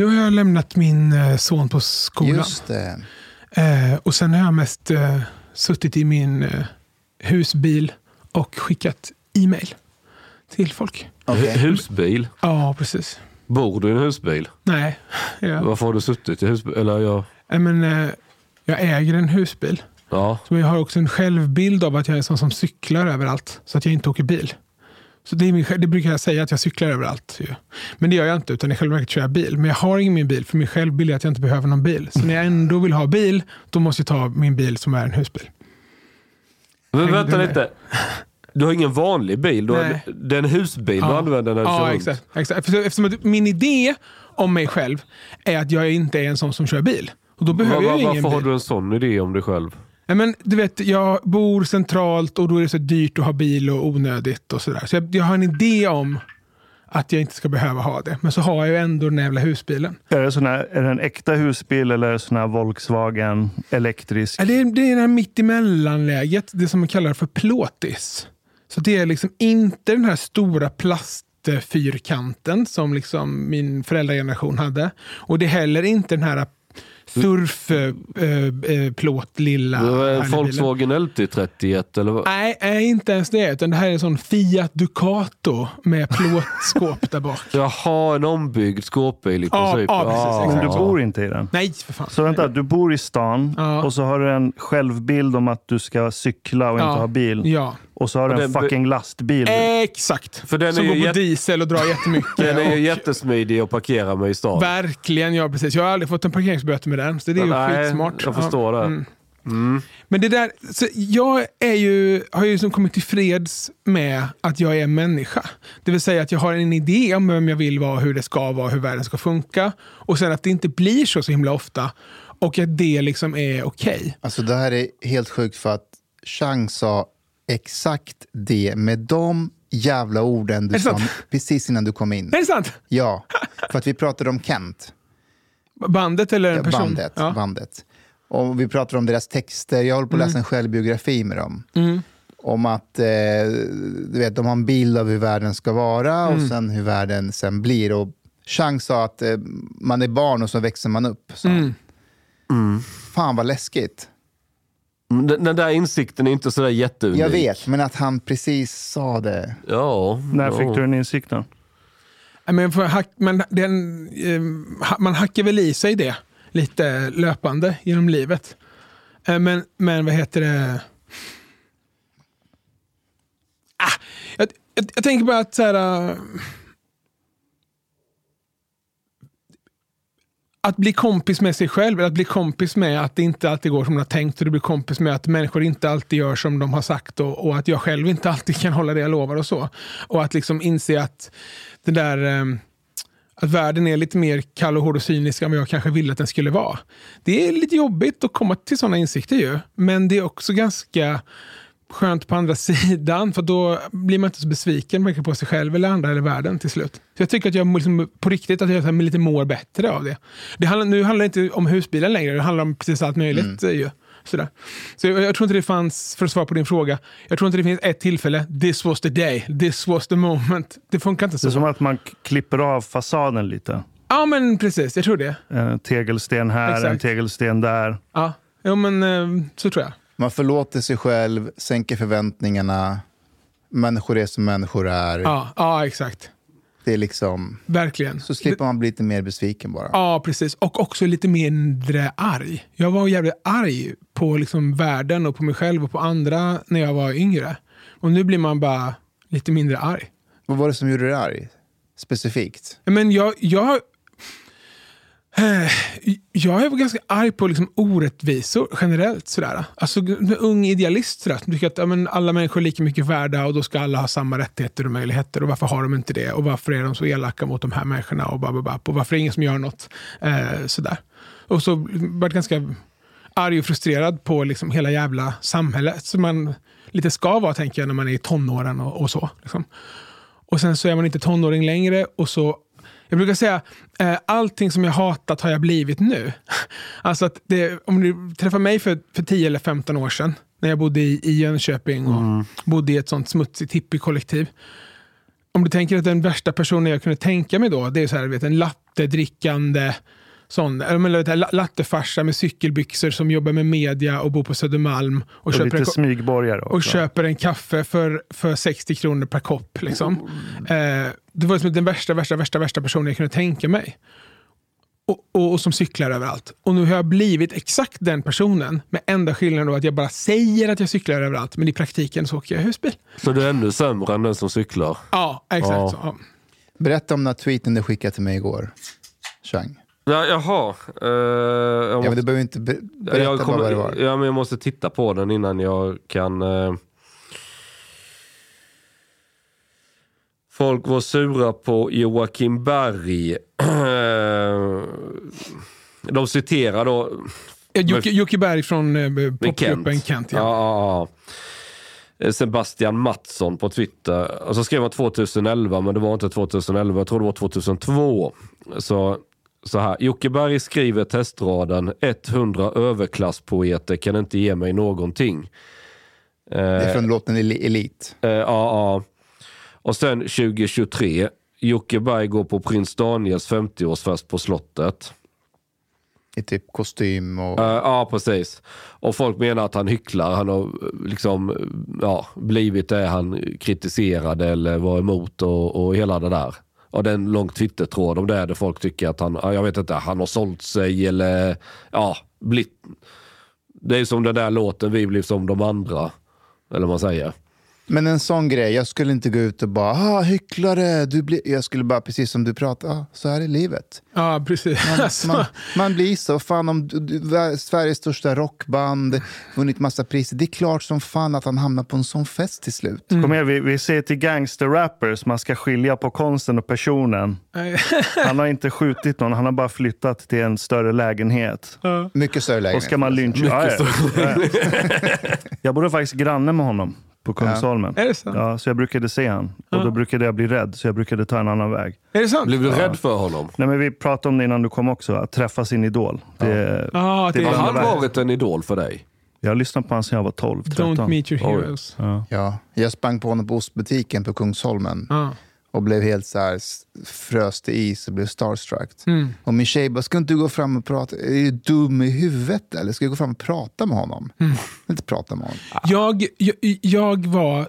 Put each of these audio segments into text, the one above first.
Nu har jag lämnat min eh, son på skolan. Just det. Eh, och sen har jag mest eh, suttit i min eh, husbil och skickat e-mail till folk. Okej. Husbil? Ja, precis. Bor du i en husbil? Nej, ja. Varför har du suttit i husbil? Eller jag... Men, jag äger en husbil. Ja. Så jag har också en självbild av att jag är en sån som cyklar överallt. Så att jag inte åker bil. Så det, är min, det brukar jag säga att jag cyklar överallt. Ju. Men det gör jag inte, utan i själva verket kör jag bil. Men jag har ingen min bil, för min självbild är att jag inte behöver någon bil. Så när jag ändå vill ha bil, då måste jag ta min bil som är en husbil. Men Hängde vänta med. lite. Du har ingen vanlig bil? Du har det är en husbil du använder när du kör ja runt? exakt, exakt. Eftersom, att min idé om mig själv är att jag inte är en sån som kör bil. Och då behöver Va- va- jag ingen varför bil. har du en sån idé om dig själv? Men, du vet, jag bor centralt och då är det så dyrt att ha bil och onödigt. och sådär. Så jag, jag har en idé om att jag inte ska behöva ha det. Men så har jag ju ändå den jävla husbilen. Är det, sån här, är det en äkta husbil eller sån här Volkswagen elektrisk? Det är, det är det här mittemellanläget, det som man kallar för plåtis. Så det är liksom inte den här stora plastfyrkanten som liksom min föräldrageneration hade. Och det är heller inte den här surfplåt lilla. Det var en härliga bilen. Volkswagen LT31 eller vad? Nej, nej, inte ens det. Utan det här är en sån Fiat Ducato med plåtskåp där bak. Jaha, en ombyggd skåpbil i Ja, princip. ja, precis, Ah. exakt. Men du bor inte i den? Nej, för fan. Så vänta, du bor i stan Ja. och så har du en självbild om att du ska cykla och Ja. inte ha bil. Ja, Och så har du en fucking lastbil. exakt. För den som är går på diesel och drar jättemycket. Den är ju och- jättesmidig att parkera med i stan. Verkligen, ja precis. Jag har aldrig fått en parkeringsböter med den. Så det är ju Nej, skitsmart. jag förstår det. mm. Men det där, så jag är ju, har ju liksom kommit till freds med att jag är en människa. Det vill säga att jag har en idé om vem jag vill vara, hur det ska vara, hur världen ska funka. Och sen att det inte blir så så himla ofta. Och att det liksom är okej. Alltså det här är helt sjukt för att Chang sa exakt det med de jävla orden du sa precis innan du kom in. Är det sant? Ja, för att vi pratade om Kent, Bandet eller en ja, person? bandet. Ja. Mm. bandet. Och vi pratade om deras texter. Jag håller på att läsa en självbiografi med dem. Om att eh, du vet, de har en bild av hur världen ska vara Mm. och sen hur världen sen blir. Och Chang sa att eh, man är barn och så växer man upp. sa han. Mm. Fan vad läskigt. Den, den där insikten är inte sådär jätteunik. Jag vet, men att han precis sa det. Ja. När ja. fick du den insikten? Men, för men den, eh, man hackar väl i sig det lite löpande genom livet. Eh, men, men vad heter det? Ah, jag, jag, jag tänker bara att så här, att bli kompis med sig själv, eller att bli kompis med att det inte alltid går som man har tänkt och du blir kompis med att människor inte alltid gör som de har sagt och, och att jag själv inte alltid kan hålla det jag lovar och så. Och att liksom inse att det där eh, att världen är lite mer kall och hård och cynisk än vad jag kanske ville att den skulle vara. Det är lite jobbigt att komma till sådana insikter ju, men det är också ganska skönt på andra sidan, för då blir man inte så besviken varken på sig själv eller andra eller världen till slut. Så jag tycker att jag liksom, på riktigt att jag lite mår bättre av det. det handlar, nu handlar det inte om husbilen längre, det handlar om precis allt möjligt. Mm. Ju. Sådär. Så jag, jag, tror inte det fanns, för att svara på din fråga, jag tror inte det finns ett tillfälle, this was the day, this was the moment. Det funkar inte så. Det är som att man klipper av fasaden lite. Ja, men precis. Jag tror det. En tegelsten här, Exakt. en tegelsten där. Ja, ja men eh, så tror jag. Man förlåter sig själv, sänker förväntningarna. Människor är som människor är. Ja, ja exakt. Det är liksom... Verkligen. Så slipper man bli lite mer besviken bara. Ja, precis. Och också lite mindre arg. Jag var jävligt arg på liksom världen och på mig själv och på andra när jag var yngre. Och nu blir man bara lite mindre arg. Vad var det som gjorde dig arg? Specifikt? Men jag, jag Eh, jag är ganska arg på liksom orättvisor generellt. Sådär. Alltså, en ung idealist sådär, som tycker att ja, men alla människor är lika mycket värda och då ska alla ha samma rättigheter och möjligheter. Och varför har de inte det? Och varför är de så elaka mot de här människorna? Och, bababab, och varför är det ingen som gör något? Eh, sådär. Och så varit ganska arg och frustrerad på liksom hela jävla samhället. Som man lite ska vara, tänker jag, när man är i tonåren och, och så. Liksom. Och sen så är man inte tonåring längre och så jag brukar säga, eh, allting som jag hatat har jag blivit nu. Alltså att det, om du träffar mig för, för 10 eller 15 år sedan, när jag bodde i, i Jönköping och mm. bodde i ett sånt smutsigt hippiekollektiv. Om du tänker att den värsta personen jag kunde tänka mig då, det är så här, vet, en latte-drickande sån, eller lattefarsa med cykelbyxor som jobbar med media och bor på Södermalm. Och, och köper lite smygborgare också. Och köper en kaffe för, för 60 kronor per kopp. Liksom. Mm. Eh, det var liksom den värsta, värsta, värsta, värsta personen jag kunde tänka mig. Och, och, och, som cyklar överallt. Och nu har jag blivit exakt den personen. Med enda skillnaden då att jag bara säger att jag cyklar överallt. Men i praktiken så åker jag husbil. Så du är ännu sämre än den som cyklar? Ja, exakt. Ja. Så, ja. Berätta om den här tweeten du skickade till mig igår. Chang. Ja, jaha. Uh, jag måste, ja, men du behöver inte berätta jag kommer, vad det var. Ja, men jag måste titta på den innan jag kan... Uh... Folk var sura på Joakim Berg. De citerar då... Jocke, Jocke Berg från eh, popgruppen Kent. Kent ja. Ja, ja. Sebastian Mattsson på Twitter. Och så skrev han 2011, men det var inte 2011. Jag tror det var 2002. Så så här, Jocke Berg skriver testraden 100 överklasspoeter kan inte ge mig någonting. Det är från låten Elit. Eh, ja, ja. Och sen 2023, Jocke Berg går på prins Daniels 50-årsfest på slottet. I typ kostym och... Uh, ja, precis. Och folk menar att han hycklar. Han har liksom ja, blivit det han kritiserade eller var emot och, och hela det där. Och det är en lång twittertråd om det där folk tycker att han, jag vet inte, han har sålt sig eller ja, blivit... Det är som den där låten Vi blev som de andra. Eller vad man säger. Men en sån grej, jag skulle inte gå ut och bara ah, hycklare, du blir... jag skulle bara precis som du pratar, ah, så här är livet. Ja, precis. Man, man, man, blir så, fan om du, du, Sveriges största rockband, vunnit massa priser, det är klart som fan att han hamnar på en sån fest till slut. Mm. Kom igen, vi, vi ser till gangster-rappers, man ska skilja på konsten och personen. han har inte skjutit någon, han har bara flyttat till en större lägenhet. Uh. Mycket större lägenhet. Och ska man lyncha... Ja, ja. jag bodde faktiskt granne med honom på Kungsholmen. Ja. Är det sant? Ja, så jag brukade se han. Och då brukade jag bli rädd, så jag brukade ta en annan väg. Är det sant? Blev du ja. rädd för honom? Nej, men vi pratade om det innan du kom också, att träffa sin idol. Det, ah, det, det har han varit en idol för dig? Jag har lyssnat på honom sedan jag var 12, 13. Don't meet your heroes. Ja. ja. Jag sprang på honom på ostbutiken på Kungsholmen. Och blev helt så här, frös till is och blev starstruck. Mm. Och min tjej bara, ska inte du gå fram och prata? Är du dum i huvudet eller? Ska jag gå fram och prata med honom? Mm. Inte prata med honom. Jag, jag, jag var,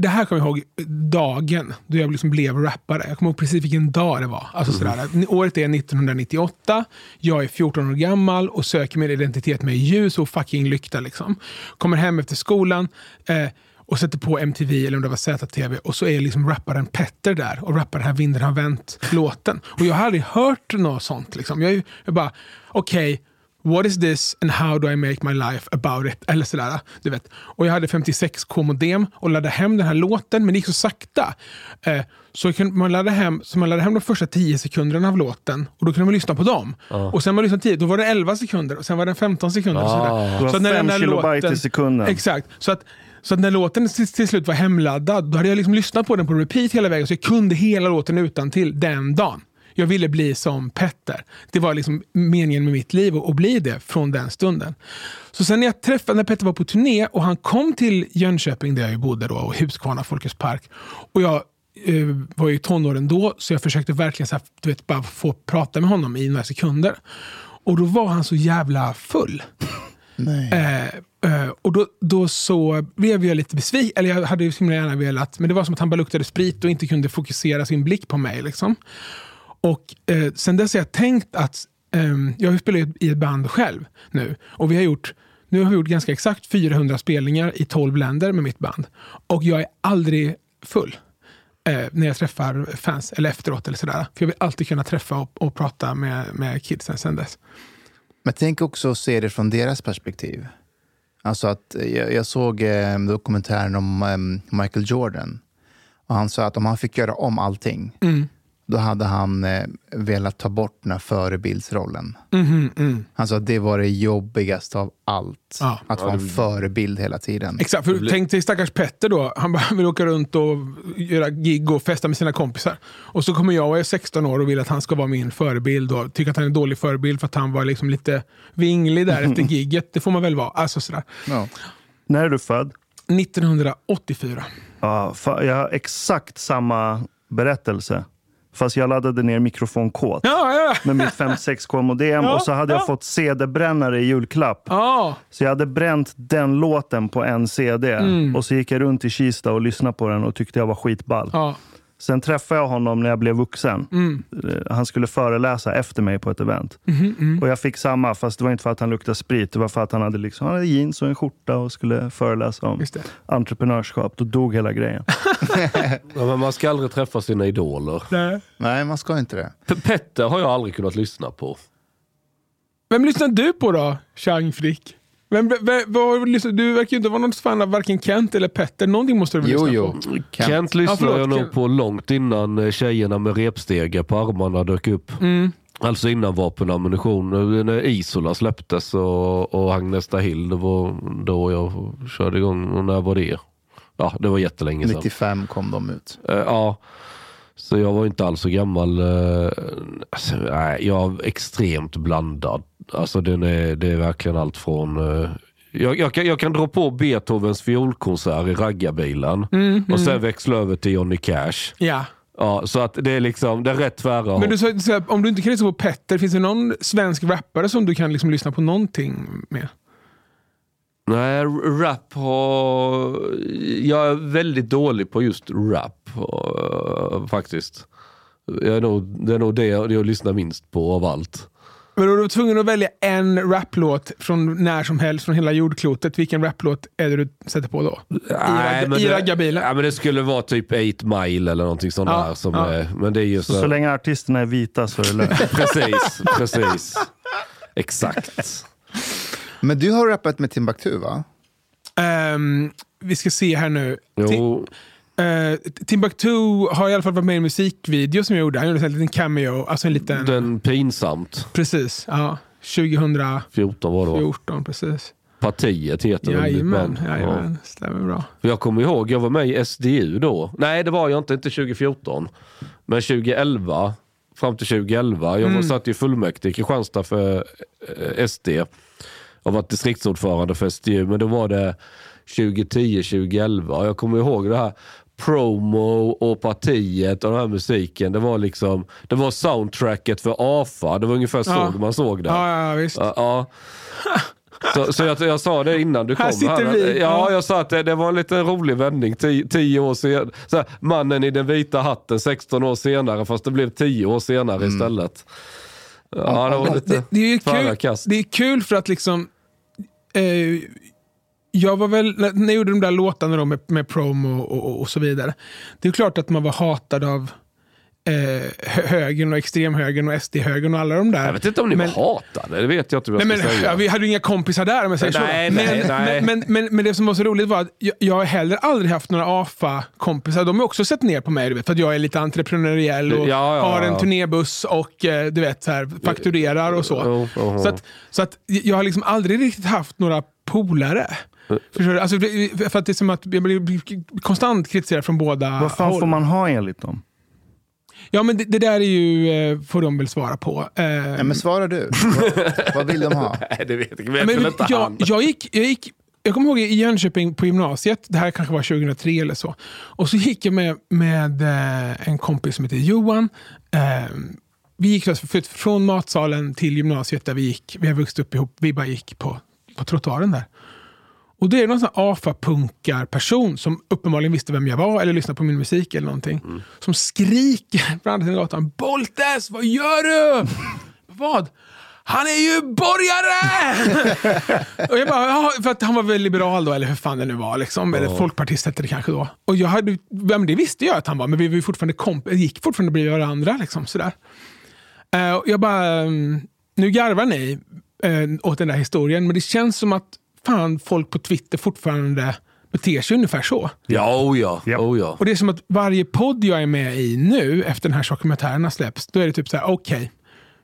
det här kommer jag ihåg dagen då jag liksom blev rappare. Jag kommer ihåg precis vilken dag det var. Alltså mm. sådär, året är 1998, jag är 14 år gammal och söker min identitet med ljus och fucking lykta. Liksom. Kommer hem efter skolan. Eh, och sätter på MTV eller om det var ZTV och så är liksom rapparen Petter där och rappar den här Vinden har vänt-låten. Och jag har aldrig hört något sånt. Liksom. Jag, jag bara, okej, okay, What is this and how do I make my life about it? Eller sådär. Du vet. Och jag hade 56k modem och laddade hem den här låten, men det gick så sakta. Eh, så man laddade, hem, så man laddade hem de första 10 sekunderna av låten och då kunde man lyssna på dem. Ah. Och sen man lyssnade 10, då var det 11 sekunder och sen var det 15 sekunder. Ah. Och så det var 5 kilobyte låten, i sekunden. Exakt. Så att, så att när låten till, till, slut var hemladdad, då hade jag liksom lyssnat på den på repeat hela vägen. Så jag kunde hela låten utan till den dagen. Jag ville bli som Petter. Det var liksom meningen med mitt liv att bli det från den stunden. Så sen när jag träffade, när Petter var på turné och han kom till Jönköping där jag bodde då och Huskvarna Folkets Park. Och jag eh, var i tonåren då så jag försökte verkligen så här, du vet, bara få prata med honom i några sekunder. Och då var han så jävla full. Eh, Eh, och då, då så blev jag lite besviken. Eller jag hade ju så himla gärna velat, men det var som att han bara luktade sprit och inte kunde fokusera sin blick på mig. Liksom. Och eh, sen dess har jag tänkt att, eh, jag spelar i ett band själv nu. Och vi har gjort, nu har vi gjort ganska exakt 400 spelningar i 12 länder med mitt band. Och jag är aldrig full. Eh, när jag träffar fans eller efteråt eller sådär. För jag vill alltid kunna träffa och, och prata med, med kidsen sen dess. Men tänk också att se det från deras perspektiv. Alltså att eh, jag, jag såg eh, dokumentären om eh, Michael Jordan. Och han sa att om han fick göra om allting mm då hade han eh, velat ta bort den här förebildsrollen. Mm, mm. Han sa att det var det jobbigaste av allt. Ja. Att vara en förebild hela tiden. Exakt, för tänk dig stackars Petter då. Han bara vill åka runt och göra gig och festa med sina kompisar. Och så kommer jag och är 16 år och vill att han ska vara min förebild och tycker att han är en dålig förebild för att han var liksom lite vinglig där efter gigget. Det får man väl vara. Alltså sådär. Ja. När är du född? 1984. Ja, jag har exakt samma berättelse. Fast jag laddade ner mikrofonkåt ja, ja. med mitt 56k modem ja, och så hade jag fått CD-brännare i julklapp. Så jag hade bränt den låten på en CD mm. och så gick jag runt i Kista och lyssnade på den och tyckte jag var skitball. Sen träffade jag honom när jag blev vuxen. Mm. Eh, han skulle föreläsa efter mig på ett event. Mm, mm. Och Jag fick samma, fast det var inte för att han luktade sprit. Det var för att han hade, liksom, han hade jeans och en skjorta och skulle föreläsa om entreprenörskap. Då dog hela grejen. ja, men man ska aldrig träffa sina idoler. Nej, Nej man ska inte det. P Petter har jag aldrig kunnat lyssna på. Vem lyssnar du på då, Chang Frick? Men, vad, du verkar ju inte vara någon fan av varken Kent eller Petter. Någonting måste du väl jo, lyssna jo. på? Kent, Kent lyssnade ja, jag nog på långt innan eh, tjejerna med repstegar på armarna dök upp. Mm. Alltså innan vapen och ammunition. När Isola släpptes och, och Agnesta Hill, det var då jag körde igång. Och när var det? Ja, det var jättelänge sedan. 95 kom de ut. Uh, ja. Så jag var inte alls så gammal. Uh, alltså, nej, jag är extremt blandad Alltså den är, det är verkligen allt från... Uh, jag, jag, kan, jag kan dra på Beethovens fiolkonsert i raggarbilen mm, och sen mm. växla över till Johnny Cash. Ja. Ja, så att det är liksom, det är rätt tvära Men du sa, om du inte kan lyssna på Petter, finns det någon svensk rappare som du kan liksom lyssna på någonting med? Nej, rap har... Jag är väldigt dålig på just rap faktiskt. Jag är nog, det är nog det jag, det jag lyssnar minst på av allt. Men om du var tvungen att välja en raplåt från när som helst från hela jordklotet, vilken raplåt är det du sätter på då? Nej, I, raggarbilen? Ja, men det skulle vara typ 8 Mile eller någonting sånt ja, där. Som ja. är, men det är ju så, så, så länge artisterna är vita så är det lugnt. precis, precis. Exakt. Men du har rappat med Timbuktu va? Um, vi ska se här nu. Jo. Uh, Timbuktu har i alla fall varit med i en musikvideo som jag gjorde. Han gjorde en liten cameo. Alltså en liten... Den Pinsamt. Precis, ja. 2014 var det 14, precis. Partiet heter jajamän, det. Jajamän, ja. stämmer bra. Jag kommer ihåg, jag var med i SDU då. Nej, det var jag inte, inte 2014. Men 2011, fram till 2011. Jag mm. var satt i fullmäktige i Kristianstad för eh, SD. Jag varit distriktsordförande för SDU, men då var det 2010, 2011. Jag kommer ihåg det här promo och partiet och den här musiken. Det var liksom, det var soundtracket för AFA. Det var ungefär så ja. man såg det. Ja, ja, visst. Ja, Så, så jag, jag, sa det innan du kom. Här sitter här. vi. Ja, jag sa att det, det var en lite rolig vändning. Tio, tio år senare. Så här, mannen i den vita hatten 16 år senare, fast det blev 10 år senare mm. istället. Ja, det var lite det, det är kul, Det är kul för att liksom... Eh, jag var väl, när jag gjorde de där låtarna då med, med promo och, och, och, så vidare. Det är klart att man var hatad av eh, högern och extremhögern och SD-högern och alla de där. Jag vet inte om ni men, var hatade, det vet jag inte vad jag nej, ska men, säga. Vi hade ju inga kompisar där om jag säger nej, så. Nej, men, nej. Men, men, men, det som var så roligt var att jag, jag har heller aldrig haft några AFA-kompisar. De har också sett ner på mig, du vet, för att jag är lite entreprenöriell och ja, ja, har en turnébuss och eh, du vet, så här, fakturerar och så. Oh, oh, oh. Så, att, så att jag har liksom aldrig riktigt haft några polare. Förstår du? Alltså, för att det är som att jag blir konstant kritiserad från båda Vad fan håll. får man ha enligt dem? Ja, men det, det, där är ju, eh, får de väl svara på. Eh, ja, men svara du. vad, vad vill de ha? Nej, det vet jag, vet men, inte jag, han. Jag gick, jag gick jag kommer ihåg i Jönköping på gymnasiet, det här kanske var 2003 eller så. Och så gick jag med, med eh, en kompis som heter Johan. Eh, vi gick alltså från matsalen till gymnasiet där vi gick. Vi har vuxit upp ihop. Vi bara gick på, på trottoaren där. Och då är det någon sån AFA-punkar-person som uppenbarligen visste vem jag var eller lyssnade på min musik eller någonting. Mm. Som skriker på andra sidan gatan. Boltes, vad gör du? vad? Han är ju borgare! och jag bara, ja, för att han var väl liberal då, eller hur fan det nu var. Liksom. Eller folkpartist hette det kanske då. Och jag hade, men det visste jag att han var, men vi var fortfarande komp gick fortfarande bredvid varandra. Liksom, sådär. Uh, och jag bara, mm, nu garvar ni uh, åt den där historien, men det känns som att fan folk på Twitter fortfarande beter sig ungefär så. Ja, oh ja, oh ja. Och det är som att varje podd jag är med i nu, efter den här dokumentären har släppts, då är det typ så här, okej, okay,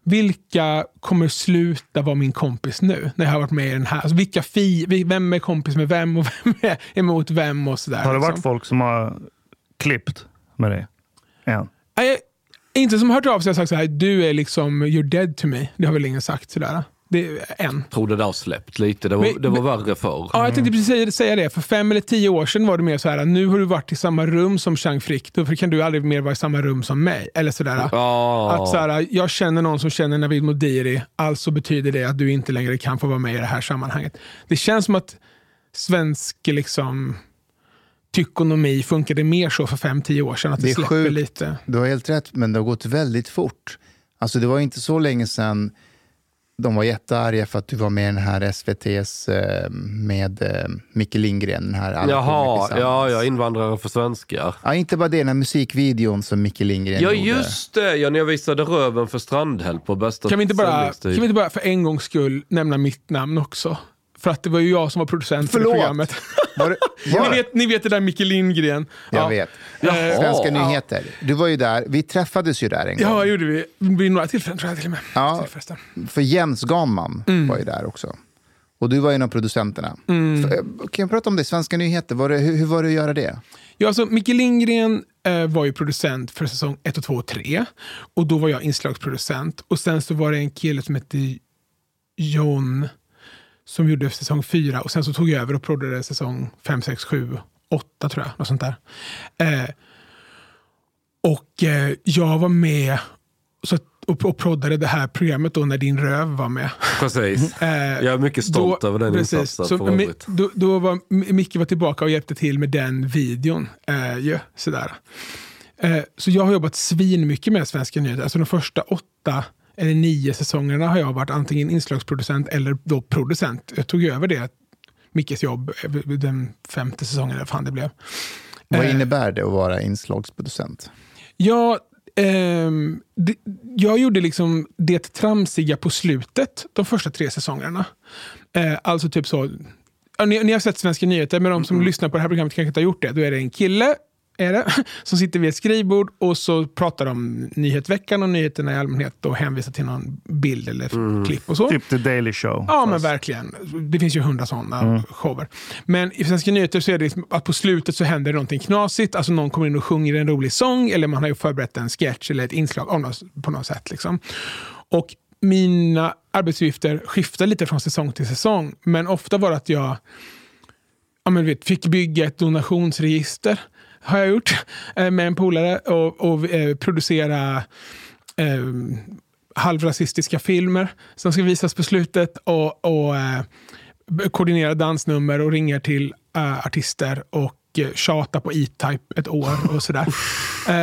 vilka kommer sluta vara min kompis nu? När jag har varit med i den här. Alltså vilka fi, vem är kompis med vem och vem är emot vem och sådär. Har det varit liksom. folk som har klippt med dig? Än? Nej, inte som har hört av sig och sagt så här, du är liksom, you're dead to me. Det har väl ingen sagt sådär. Det. Jag tror det där har släppt lite. Det var, men, det var värre förr. Ja, jag tänkte precis säga det. För fem eller tio år sedan var det mer så här, nu har du varit i samma rum som Chang Frick, då kan du aldrig mer vara i samma rum som mig. Eller sådär. Oh. Att så här, jag känner någon som känner Navid Modiri, alltså betyder det att du inte längre kan få vara med i det här sammanhanget. Det känns som att svensk liksom, tykonomi funkade mer så för fem, tio år sedan. Att det, det släpper sjukt. lite. Du har helt rätt, men det har gått väldigt fort. Alltså det var inte så länge sedan de var jättearga för att du var med i den här SVTs eh, med eh, Micke Lindgren. Den här Jaha, ja, ja, invandrare för svenskar. Ja, inte bara det, den här musikvideon som Micke Lindgren ja, gjorde. Ja, just det. Ja, när jag visade röven för Strandhäll på bästa kan vi, inte bara, kan vi inte bara för en gångs skull nämna mitt namn också? För att det var ju jag som var producent Förlåt. för programmet. Var det, var ni, vet, ni vet det där Micke Lindgren. Jag ja. vet. Jaha. Svenska nyheter. Du var ju där. Vi träffades ju där en gång. Ja, gjorde vi. Vid några tillfällen tror jag till och med. Ja, för Jens Gamman mm. var ju där också. Och du var en av producenterna. Mm. För, kan jag prata om det? Svenska nyheter, var det, hur, hur, var det att göra det? Ja, alltså, Micke Lindgren eh, var ju producent för säsong 1, 2 och 3. Och då var jag inslagsproducent. Och sen så var det en kille som hette John som gjorde säsong fyra och sen så tog jag över och proddade säsong fem, sex, sju, åtta tror jag. Något sånt där. Eh, och eh, jag var med så, och, och proddade det här programmet då när din röv var med. Precis. Eh, jag är mycket stolt då, över den precis. insatsen. Så, då, då var Micke var tillbaka och hjälpte till med den videon. Eh, ja, sådär. Eh, så jag har jobbat svin mycket med Svenska nyheter. Alltså de första åtta eller nio säsongerna har jag varit antingen inslagsproducent eller då producent. Jag tog över det, Mickes jobb, den femte säsongen eller fan det blev. Vad eh, innebär det att vara inslagsproducent? Ja, eh, det, jag gjorde liksom det tramsiga på slutet de första tre säsongerna. Eh, alltså typ så, ni, ni, har sett Svenska nyheter, men de som mm. lyssnar på det här programmet kanske inte har gjort det. Då är det en kille är det, som sitter vid ett skrivbord och så pratar om nyhetsveckan och nyheterna i allmänhet och hänvisar till någon bild eller mm. klipp och så. Typ The Daily Show. Ja, fast. men verkligen. Det finns ju hundra sådana mm. shower. Men i Svenska nyheter så är det liksom att på slutet så händer det någonting knasigt. Alltså någon kommer in och sjunger en rolig sång eller man har ju förberett en sketch eller ett inslag något, på något sätt. Liksom. Och mina arbetsuppgifter skiftar lite från säsong till säsong. Men ofta var det att jag ja, men vet, fick bygga ett donationsregister har jag gjort eh, med en polare och, och eh, producera eh, halvrasistiska filmer som ska visas på slutet och, och eh, koordinera dansnummer och ringa till eh, artister och eh, tjata på E-Type ett år och sådär.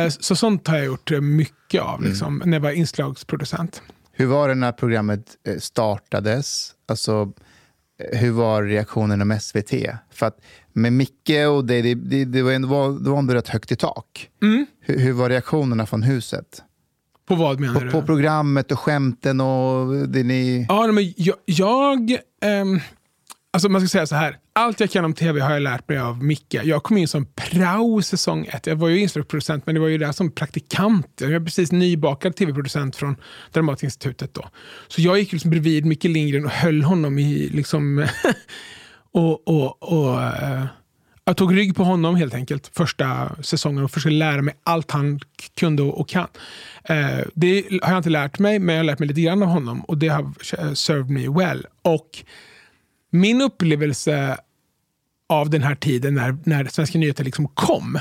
så sånt har jag gjort mycket av mm. liksom, mm. när jag var inslagsproducent. Hur var det när programmet startades? Alltså, hur var reaktionen om SVT? För att med Micke och det, det, det, det var ändå, det var ändå rätt högt i tak. Mm. Hur, hur, var reaktionerna från huset? På vad menar på, du? På programmet och skämten och det ni... Ja, men jag... jag ähm, alltså man ska säga så här. Allt jag kan om tv har jag lärt mig av Micke. Jag kom in som prao säsong ett. Jag var ju instruktproducent, men det var ju där som praktikant. Jag var precis nybakad tv-producent från Dramatinstitutet då. Så jag gick liksom bredvid Micke Lindgren och höll honom i liksom... och, och, och uh, jag tog rygg på honom helt enkelt första säsongen och försökte lära mig allt han kunde och kan. Uh, det har jag inte lärt mig, men jag har lärt mig lite grann av honom och det har eh, served me well. Och min upplevelse av den här tiden när, när Svenska nyheter liksom kom.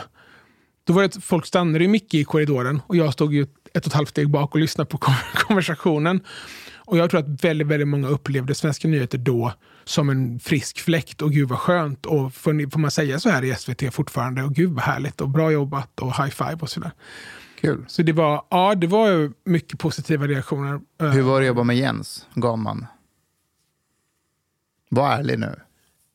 Då var det att folk stannade ju mycket i korridoren och jag stod ju ett och ett halvt steg bak och lyssnade på konversationen. Och jag tror att väldigt, väldigt många upplevde Svenska nyheter då som en frisk fläkt och gud vad skönt. Och får, får man säga så här i SVT fortfarande? Och gud vad härligt och bra jobbat och high five och sådär. Kul. Så det var, ja, det var mycket positiva reaktioner. Hur var det att jobba med Jens Gaman? Var ärlig nu.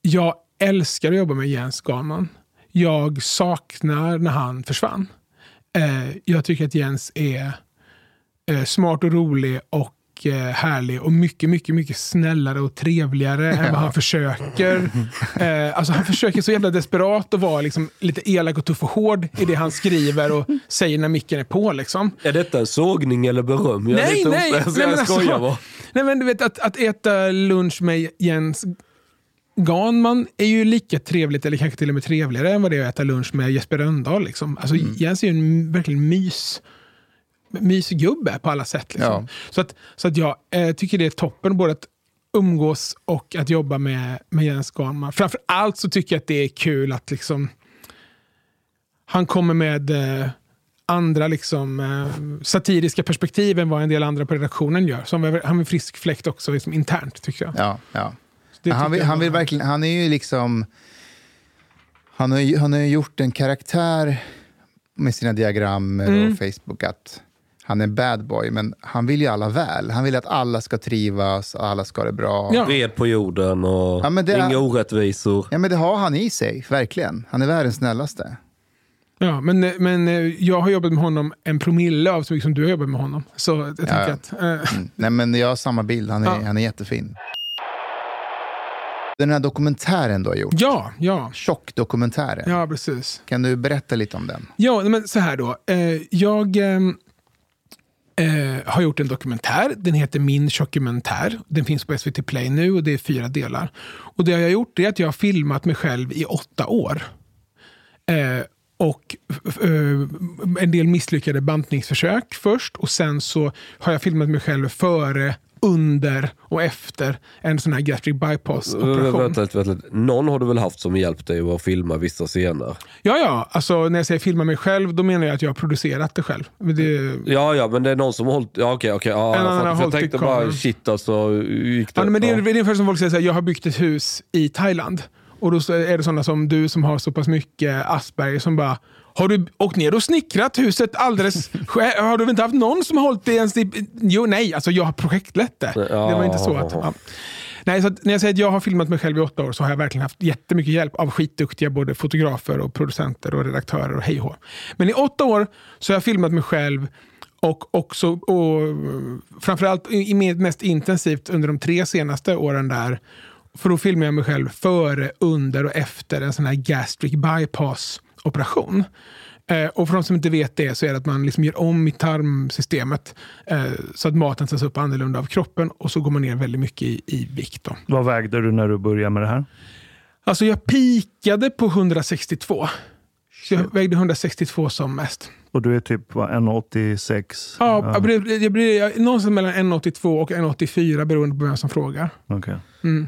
Jag älskar att jobba med Jens Garman. Jag saknar när han försvann. Eh, jag tycker att Jens är eh, smart och rolig och eh, härlig och mycket, mycket, mycket snällare och trevligare än vad han försöker. Eh, alltså han försöker så jävla desperat att vara liksom lite elak och tuff och hård i det han skriver och säger när micken är på. Liksom. Är detta sågning eller beröm? Jag nej, nej, nej, men alltså, nej, men du vet att, att äta lunch med Jens Ganman är ju lika trevligt, eller kanske till och med trevligare än vad det är att äta lunch med Jesper Rönndahl. Liksom. Alltså, mm. Jens är ju en verkligen mys, mysgubbe på alla sätt. Liksom. Ja. Så, att, så att jag eh, tycker det är toppen både att umgås och att jobba med, med Jens Ganman. Framför allt så tycker jag att det är kul att liksom, han kommer med eh, andra liksom, eh, satiriska perspektiv än vad en del andra på redaktionen gör. Så han är en frisk fläkt också liksom, internt, tycker jag. Ja, ja han, vill, han vill verkligen, han är ju liksom... Han har, han har gjort en karaktär med sina diagram mm. och Facebook att han är bad boy, men han vill ju alla väl. Han vill att alla ska trivas, alla ska ha det bra. Ja. Fred på jorden och ja, det, inga orättvisor. Ja, men det har han i sig, verkligen. Han är världens snällaste. Ja, men, men eh, jag har jobbat med honom en promille av så mycket som du har jobbat med honom. Så jag ja, tänker att... Äh. Mm. Nej, men jag har samma bild. Han är, ja. han är jättefin. Den här dokumentären du har gjort. Ja, ja. Tjock-dokumentären. Ja, precis. Kan du berätta lite om den? Ja, men så här då. Eh, jag ehm, eh, har gjort en dokumentär. Den heter Min tjockumentär. Den finns på SVT Play nu och det är fyra delar. Och det jag har gjort är att jag har filmat mig själv i åtta år. Eh, och eh, en del misslyckade bantningsförsök först och sen så har jag filmat mig själv före under och efter en sån här gastric bypass-operation. Vänta, vänta, vänta. Någon har du väl haft som hjälpt dig att filma vissa scener? Ja, ja. Alltså, när jag säger filma mig själv, då menar jag att jag har producerat det själv. Det... Ja, ja, men det är någon som har hållit... Ja, okej, okej. Ja, en jag, jag tänkte bara, shit alltså, gick det? Ja, men det, är, det är ungefär som folk säger, så här, jag har byggt ett hus i Thailand. Och då är det sådana som du som har så pass mycket Asperger som bara har du åkt ner och snickrat huset alldeles själv? Har du inte haft någon som har hållit det ens? Jo, nej, alltså jag har projektlett det. Ja. Det var inte så att... Ja. Nej, så att när jag säger att jag har filmat mig själv i åtta år så har jag verkligen haft jättemycket hjälp av skitduktiga både fotografer, och producenter och redaktörer och hej Men i åtta år så har jag filmat mig själv och också, och framförallt mest intensivt under de tre senaste åren där. För då filmar jag mig själv före, under och efter en sån här gastric bypass operation. Eh, och för de som inte vet det så är det att man liksom gör om i tarmsystemet eh, så att maten tas upp annorlunda av kroppen och så går man ner väldigt mycket i, i vikt. Då. Vad vägde du när du började med det här? Alltså jag pikade på 162. Så jag vägde 162 som mest. Och du är typ 1,86? Ja, ja. Jag blir, jag blir någonstans mellan 1,82 och 1,84 beroende på vem som frågar. Okay. Mm.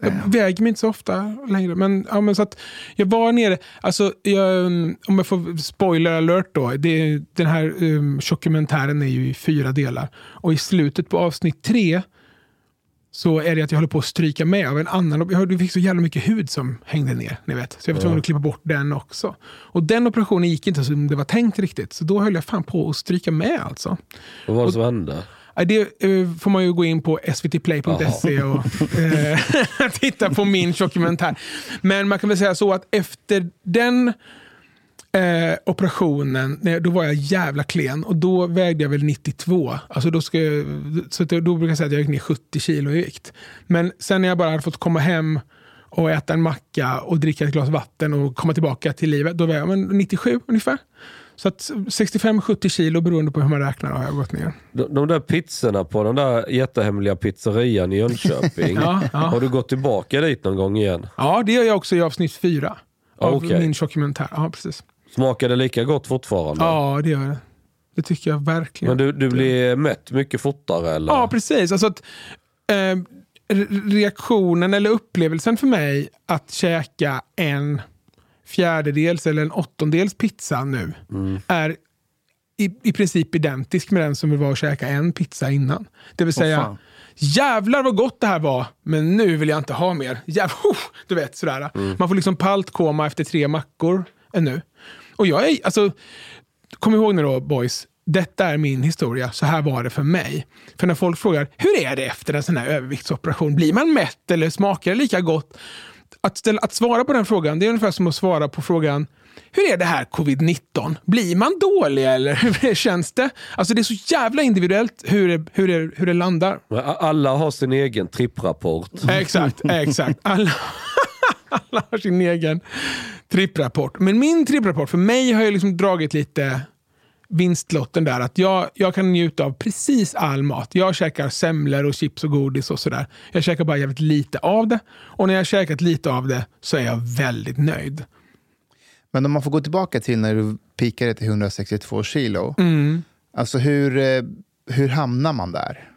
Jag väger mig inte så ofta längre. Men, ja, men så att jag var nere, alltså, jag, om jag får spoiler alert då. Det, den här um, dokumentären är ju i fyra delar. Och i slutet på avsnitt tre så är det att jag håller på att stryka med av en annan. Jag fick så jävla mycket hud som hängde ner. Ni vet. Så jag var tvungen att klippa bort den också. Och den operationen gick inte som det var tänkt riktigt. Så då höll jag fan på att stryka med alltså. Vad var det som hände? Det eh, får man ju gå in på svtplay.se och eh, titta på min dokumentär. Men man kan väl säga så att efter den eh, operationen, då var jag jävla klen och då vägde jag väl 92. Alltså då, ska jag, så då brukar jag säga att jag gick ner 70 kilo i vikt. Men sen när jag bara hade fått komma hem och äta en macka och dricka ett glas vatten och komma tillbaka till livet, då var jag 97 ungefär. Så att 65-70 kilo beroende på hur man räknar har jag gått ner. De, de där pizzorna på den där jättehemliga pizzerian i Jönköping. ja, ja. Har du gått tillbaka dit någon gång igen? Ja, det gör jag också i avsnitt fyra. Av okay. min dokumentär. Ja, precis. Smakar det lika gott fortfarande? Ja, det gör det. Det tycker jag verkligen. Men du, du blir mätt mycket fortare eller? Ja, precis. Alltså att, eh, reaktionen eller upplevelsen för mig att käka en fjärdedels eller en åttondels pizza nu mm. är i, i princip identisk med den som var att käka en pizza innan. Det vill säga, oh, jävlar vad gott det här var, men nu vill jag inte ha mer. Jävlar, oh, du vet, sådär. Mm. Man får liksom paltkoma efter tre mackor ännu. Och jag är, alltså, kom ihåg nu då boys, detta är min historia, så här var det för mig. För när folk frågar, hur är det efter en sån här överviktsoperation? Blir man mätt eller smakar det lika gott? Att, ställa, att svara på den frågan, det är ungefär som att svara på frågan hur är det här covid-19? Blir man dålig eller hur känns det? Alltså det är så jävla individuellt hur det, hur det, hur det landar. Alla har sin egen tripprapport. Exakt, exakt. Alla, alla har sin egen tripprapport. Men min tripprapport, för mig har jag liksom dragit lite vinstlotten där. Att jag, jag kan njuta av precis all mat. Jag käkar semlor och chips och godis och sådär. Jag käkar bara jävligt lite av det. Och när jag käkat lite av det så är jag väldigt nöjd. Men om man får gå tillbaka till när du pikade till 162 kilo. Mm. Alltså hur, eh, hur hamnar man där?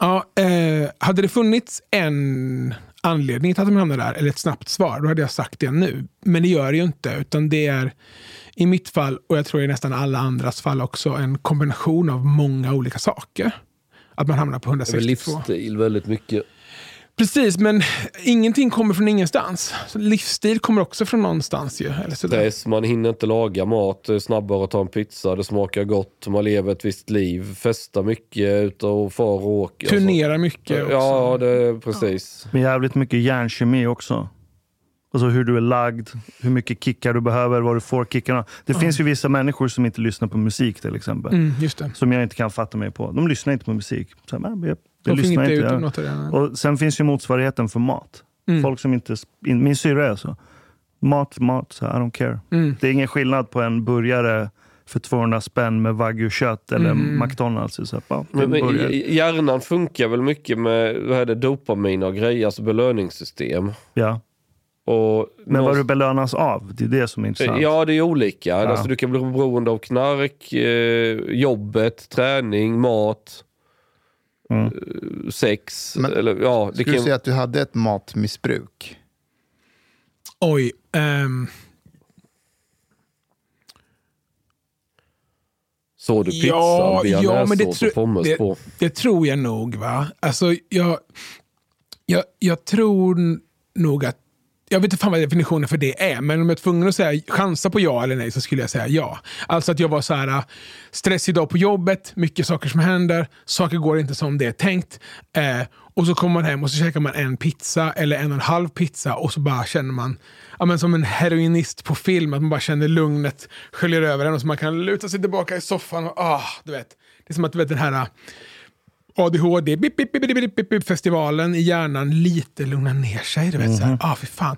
Ja, eh, hade det funnits en anledning till att man hamnar där, eller ett snabbt svar, då hade jag sagt det nu. Men det gör det ju inte, utan det är i mitt fall, och jag tror i nästan alla andras fall också, en kombination av många olika saker. Att man hamnar på 162. livsstil väldigt mycket. Precis, men ingenting kommer från ingenstans. Så livsstil kommer också från någonstans. Ju, eller Stress, man hinner inte laga mat, det är snabbare att ta en pizza, det smakar gott, man lever ett visst liv, festar mycket, ute och far och åker. Turnerar mycket också. Ja, det, precis. Ja. Men jävligt mycket hjärnkemi också. Alltså hur du är lagd, hur mycket kickar du behöver, var du får kickarna. Det mm. finns ju vissa människor som inte lyssnar på musik till exempel. Mm, som jag inte kan fatta mig på. De lyssnar inte på musik. Så här, jag, jag, jag lyssnar inte. Ut något av och sen finns ju motsvarigheten för mat. Mm. Folk som inte... Min syrra är så. Mat, mat, så I don't care. Mm. Det är ingen skillnad på en burgare för 200 spänn med wagyu-kött eller mm. McDonalds. Så, ja, men, men, hjärnan funkar väl mycket med vad är det, dopamin och grejer, alltså belöningssystem. Ja. Och men vad du belönas av, det är det som är intressant. Ja, det är olika. Ja. Alltså, du kan bli beroende av knark, eh, jobbet, träning, mat, mm. eh, sex. Men, eller, ja, skulle kan... du säga att du hade ett matmissbruk? Oj. Um... Såg du pizzan, ja, ja, men det, tro, det, på? det tror jag nog. va. Alltså, jag, jag, jag tror nog att jag vet inte fan vad definitionen för det är, men om jag är tvungen att säga, chansa på ja eller nej så skulle jag säga ja. Alltså att jag var så här, äh, stressig dag på jobbet, mycket saker som händer, saker går inte som det är tänkt. Eh, och så kommer man hem och så käkar man en pizza eller en och en halv pizza och så bara känner man, ja, men som en heroinist på film, att man bara känner lugnet sköljer över en och så man kan luta sig tillbaka i soffan och ah, du vet. Det är som att du vet den här äh, ADHD, bip, bip, bip, bip, bip, festivalen i hjärnan lite lugnar ner sig. Du vet, mm. så, här, mhm. ah, för fan.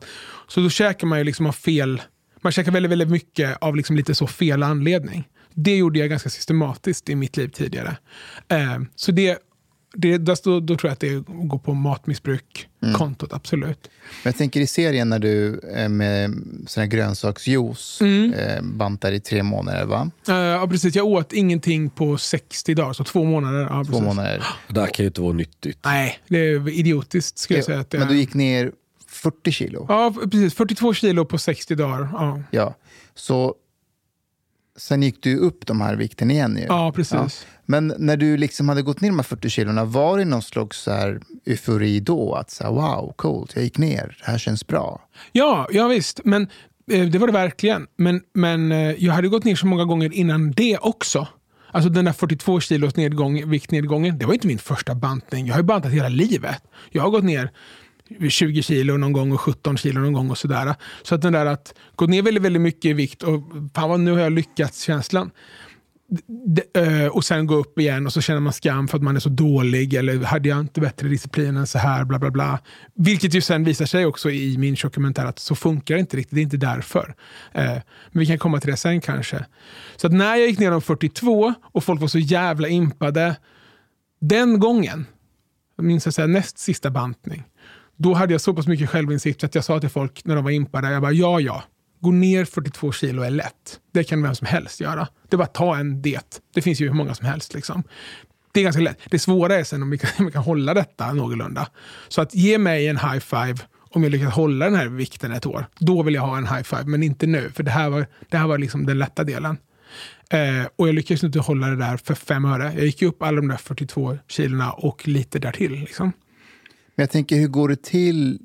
så då käkar man ju liksom av fel, man käkar väldigt, väldigt mycket av liksom lite så fel anledning. Det gjorde jag ganska systematiskt i mitt liv tidigare. Eh, så det det, då, då tror jag att det går på matmissbruk-kontot, mm. absolut. Men jag tänker i serien när du med sån här grönsaksjuice mm. eh, bantar i tre månader, va? ja, precis. Jag åt ingenting på 60 dagar, så två månader. Ja, två månader. Det här kan ju inte vara nyttigt. Nej, det är idiotiskt. Skulle jag säga att Men du gick ner 40 kilo? Ja, precis. 42 kilo på 60 dagar. Ja. ja. Så sen gick du upp de här vikten igen ju. Ja, precis. Ja. Men när du liksom hade gått ner de här 40 kilona, var det någon slags så här eufori då? Att så här, wow, coolt, jag gick ner, det här känns bra. Ja, ja visst. Men eh, det var det verkligen. Men, men eh, jag hade gått ner så många gånger innan det också. Alltså den där 42 kilos nedgång, viktnedgången, det var inte min första bantning. Jag har ju bantat hela livet. Jag har gått ner 20 kilo någon gång och 17 kilo någon gång och sådär. Så att den där att gå ner väldigt, väldigt mycket i vikt och fan vad nu har jag lyckats känslan. Eh, och sen gå upp igen och så känner man skam för att man är så dålig eller hade jag inte bättre disciplin än så här, bla bla bla. Vilket ju sen visar sig också i min dokumentär att så funkar det inte riktigt, det är inte därför. Eh, men vi kan komma till det sen kanske. Så att när jag gick ner om 42 och folk var så jävla impade, den gången, jag minns jag näst sista bantning, då hade jag så pass mycket självinsikt att jag sa till folk när de var impade, jag bara ja ja, gå ner 42 kilo är lätt. Det kan vem som helst göra. Det är bara att ta en diet. Det finns ju hur många som helst. Liksom. Det är ganska lätt. Det svåra är sen om vi kan, om vi kan hålla detta någorlunda. Så att ge mig en high five om jag lyckas hålla den här vikten ett år. Då vill jag ha en high five, men inte nu. För det här var, det här var liksom den lätta delen. Eh, och jag lyckades inte hålla det där för fem öre. Jag gick upp alla de där 42 kilona och lite därtill. Liksom. Men jag tänker, hur går det till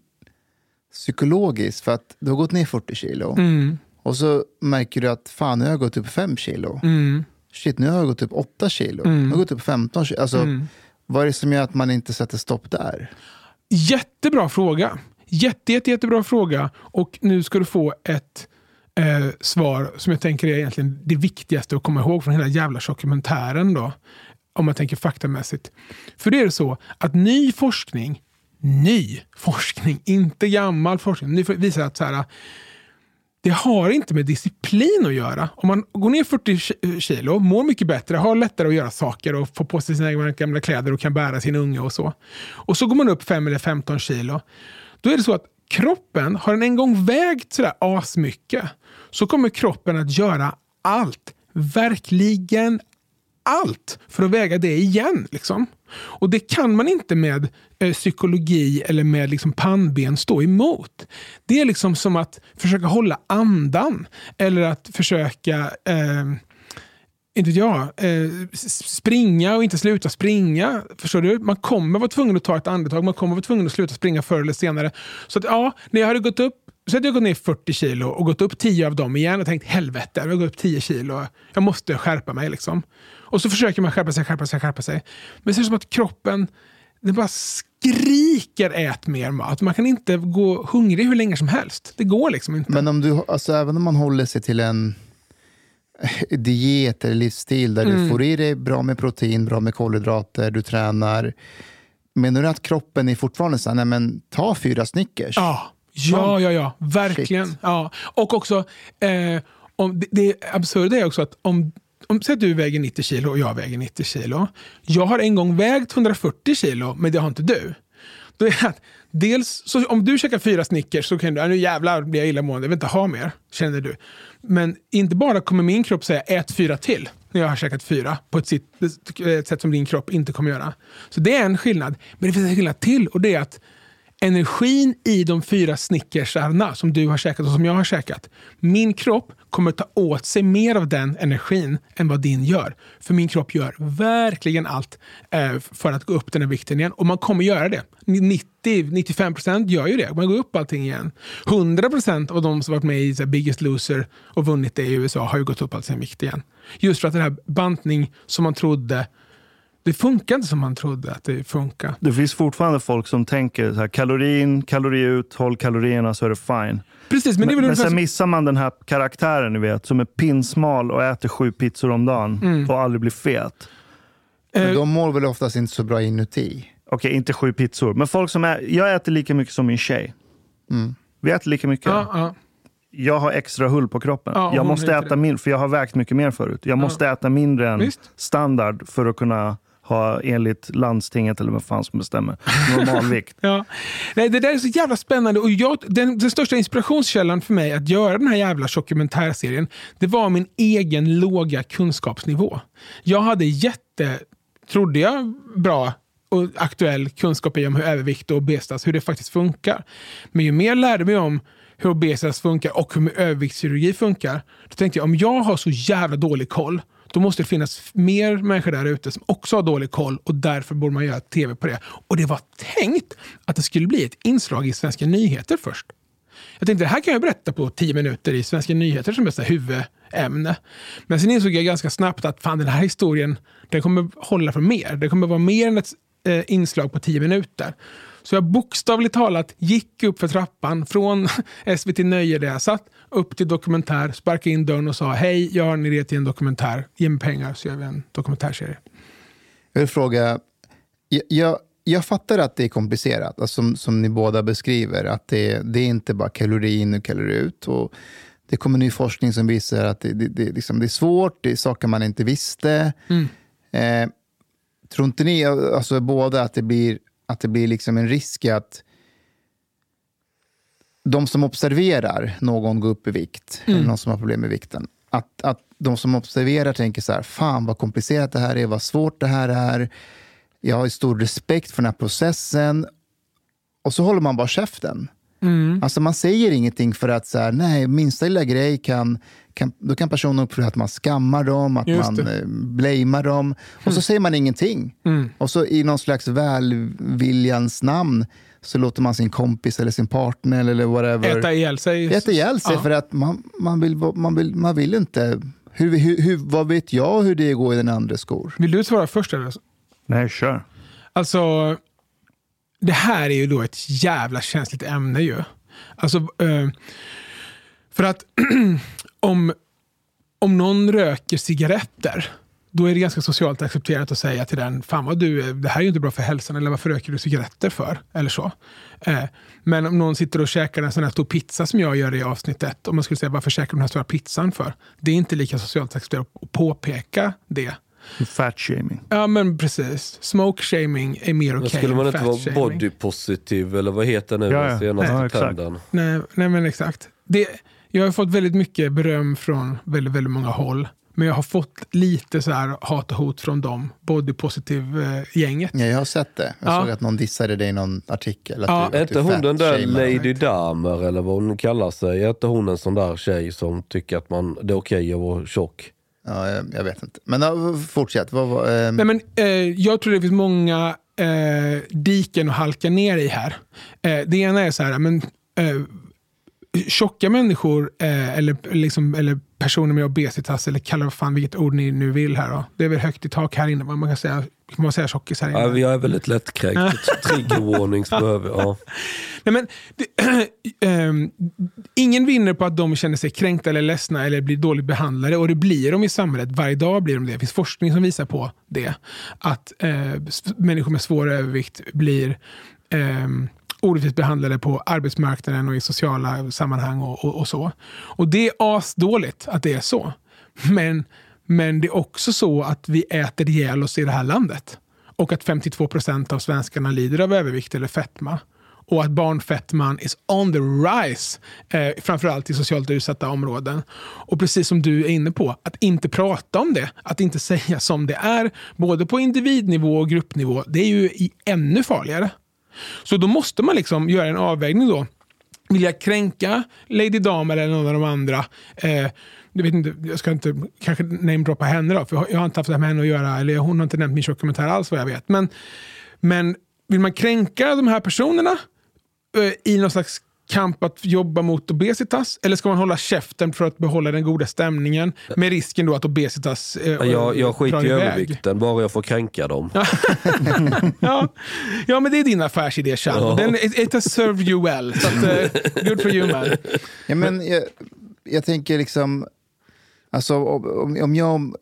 psykologiskt? För att du har gått ner 40 kilo. Mm. Och så märker du att fan, nu har jag gått upp 5 kilo. Mm. Shit, nu har jag gått upp 8 kilo. Mm. Nu har jag gått upp 15 kilo. Alltså, mm. Vad är det som gör att man inte sätter stopp där? Jättebra fråga. Jätte, jätte, jättebra fråga. Och nu ska du få ett eh, svar som jag tänker är egentligen det viktigaste att komma ihåg från hela jävla dokumentären. Då, om man tänker faktamässigt. För det är så att ny forskning, ny forskning, inte gammal forskning, ny visar att så här, det har inte med disciplin att göra. Om man går ner 40 kilo, mår mycket bättre, har lättare att göra saker och får på sig sina gamla kläder och kan bära sin unge och så. Och så går man upp 5 eller 15 kilo. Då är det så att kroppen, har den en gång vägt sådär asmycket, så kommer kroppen att göra allt, verkligen allt, för att väga det igen. Liksom. Och det kan man inte med eh, psykologi eller med liksom pannben stå emot. Det är liksom som att försöka hålla andan eller att försöka eh, inte jag, eh, springa och inte sluta springa. Förstår du? Man kommer vara tvungen att ta ett andetag, man kommer vara tvungen att sluta springa förr eller senare. Så att, ja, när jag hade gått upp så hade jag gått ner 40 kilo och gått upp 10 av dem igen och tänkt helvete, jag har gått upp 10 kilo. Jag måste skärpa mig. Liksom. Och så försöker man skärpa sig, skärpa sig, skärpa sig. Men det som att kroppen den bara skriker ät mer mat. Man kan inte gå hungrig hur länge som helst. Det går liksom inte. Men om du, alltså, även om man håller sig till en diet eller livsstil där mm. du får i dig bra med protein, bra med kolhydrater, du tränar. Menar du att kroppen är fortfarande så här, nej men ta fyra Snickers? Ja, ja, ja, ja. verkligen. Ja. Och också, eh, om, det, det absurda är också att om om, säg att du väger 90 kilo och jag väger 90 kilo. Jag har en gång vägt 140 kilo, men det har inte du. Då är att, dels, så om du käkar fyra Snickers så kan du, nu jävlar blir jag illamående, jag vill inte ha mer, känner du. Men inte bara kommer min kropp säga ät fyra till när jag har käkat fyra på ett, sitt, ett sätt som din kropp inte kommer göra. Så det är en skillnad. Men det finns en skillnad till och det är att energin i de fyra snickersarna som du har käkat och som jag har käkat. Min kropp kommer ta åt sig mer av den energin än vad din gör. För min kropp gör verkligen allt eh, för att gå upp den här vikten igen. Och man kommer göra det. 90-95% gör ju det. Man går upp allting igen. 100% av de som varit med i Biggest Loser och vunnit det i USA har ju gått upp all sin vikt igen. Just för att den här bantning som man trodde det funkar inte som man trodde att det funkar. Det finns fortfarande folk som tänker så här, kalorin, kalori ut, håll kalorierna så är det fine. Precis, men det men, men sen missar man den här karaktären ni vet, som är pinsmal och äter sju pizzor om dagen mm. och aldrig blir fet. Men de mår väl oftast inte så bra inuti? Okej, okay, inte sju pizzor. Men folk som är, jag äter lika mycket som min tjej. Mm. Vi äter lika mycket. Ja, ja. Jag har extra hull på kroppen. Ja, jag måste äta mindre, för jag har vägt mycket mer förut. Jag måste äta mindre än Visst. standard för att kunna ha enligt landstinget, eller vad fan som bestämmer, normalvikt. ja. Nej, det där är så jävla spännande. Och jag, den, den största inspirationskällan för mig att göra den här jävla dokumentärserien, det var min egen låga kunskapsnivå. Jag hade jätte, trodde jag, bra och aktuell kunskap i om hur övervikt och obesitas, hur det faktiskt funkar. Men ju mer jag lärde mig om hur obesitas funkar och hur överviktskirurgi funkar, då tänkte jag om jag har så jävla dålig koll då måste det finnas mer människor där ute som också har dålig koll och därför borde man göra tv på det. Och det var tänkt att det skulle bli ett inslag i Svenska nyheter först. Jag tänkte det här kan jag berätta på tio minuter i Svenska nyheter som är huvudämne. Men sen insåg jag ganska snabbt att fan, den här historien den kommer hålla för mer. Det kommer vara mer än ett eh, inslag på tio minuter. Så jag bokstavligt talat gick upp för trappan från SVT Nöje där jag satt upp till dokumentär, sparkade in dörren och sa hej, jag har en idé till en dokumentär. Ge mig pengar så gör vi en dokumentärserie. Jag vill fråga, jag, jag, jag fattar att det är komplicerat, alltså som, som ni båda beskriver. Att det, det är inte bara kalori in och kalori ut. Och det kommer ny forskning som visar att det, det, det, liksom, det är svårt, det är saker man inte visste. Mm. Eh, tror inte ni, alltså båda, att det blir att det blir liksom en risk att de som observerar någon gå upp i vikt, mm. eller någon som har problem med vikten, att, att de som observerar tänker så här, fan vad komplicerat det här är, vad svårt det här är. Jag har stor respekt för den här processen. Och så håller man bara käften. Mm. Alltså man säger ingenting för att så här, nej, minsta lilla grej kan, kan, då kan personen uppleva att man skammar dem, att Just man eh, blamear dem. Och så mm. säger man ingenting. Mm. Och så i någon slags välviljans namn så låter man sin kompis eller sin partner eller whatever äta ihjäl sig. Äta ihjäl sig ja. för att man, man, vill, man, vill, man vill inte... Hur, hur, hur, vad vet jag hur det går i den andra skor? Vill du svara först? Eller? Nej, kör. Alltså, det här är ju då ett jävla känsligt ämne ju. Alltså, eh, för att om, om någon röker cigaretter, då är det ganska socialt accepterat att säga till den, fan vad du, det här är ju inte bra för hälsan, eller varför röker du cigaretter för? Eller så. Eh, men om någon sitter och käkar en sån här stor pizza som jag gör i avsnitt ett, om man skulle säga varför käkar du den här stora pizzan för? Det är inte lika socialt accepterat att påpeka det. Fat shaming. Ja, men precis. Smoke shaming är mer okej okay Skulle man inte vara body positive eller vad heter nu ja, ja. senaste nej, trenden? Nej, nej, men exakt. Det, jag har fått väldigt mycket beröm från väldigt, väldigt många håll. Men jag har fått lite så här hat och hot från dem, body positive-gänget. Ja, jag har sett det. Jag ja. såg att någon dissade dig i någon artikel. Att ja. du, är inte hon den där Lady Damer, eller vad hon kallar sig? Är inte hon en sån där tjej som tycker att man, det är okej okay att vara tjock? Ja, jag, jag, vet inte. Men fortsätt. Vad, vad, eh... Nej, men, eh, jag tror det finns många eh, diken att halka ner i här. Eh, det ena är så här, men, eh, tjocka människor eh, eller, liksom, eller personer med obesitas, eller kalla vad fan vilket ord ni nu vill här. Då. Det är väl högt i tak här inne, man kan säga, kan man säga tjockis här inne. Ja, jag är väldigt lättkränkt. Triggerwarnings behöver ja. Nej, men, det, äh, ingen vinner på att de känner sig kränkta eller ledsna eller blir dåligt behandlade. Och det blir de i samhället. Varje dag blir de det. Det finns forskning som visar på det. Att äh, människor med svår övervikt blir äh, orättvist behandlade på arbetsmarknaden och i sociala sammanhang och, och, och, så. Och det är asdåligt att det är så. Men, men det är också så att vi äter ihjäl oss i det här landet. Och att 52 procent av svenskarna lider av övervikt eller fetma. Och att barnfettman is on the rise, eh, framförallt i socialt utsatta områden. Och precis som du är inne på, att inte prata om det, att inte säga som det är, både på individnivå och gruppnivå, det är ju ännu farligare. Så då måste man liksom göra en avvägning då. Vill jag kränka Lady Dam eller någon av de andra? Eh, jag, vet inte, jag ska inte kanske namedroppa henne då, för jag har inte haft det med henne att göra. Eller hon har inte nämnt min dokumentär alls vad jag vet. Men, men vill man kränka de här personerna eh, i någon slags kamp att jobba mot obesitas? Eller ska man hålla käften för att behålla den goda stämningen med risken då att obesitas eh, jag, jag skiter i övervikten, bara jag får kränka dem. ja. ja, men det är din affärsidé, Chad. Ja. Den, it, it has served you well. Så att, uh, good for you, man. Ja, men jag, jag tänker liksom... Alltså, om, om jag...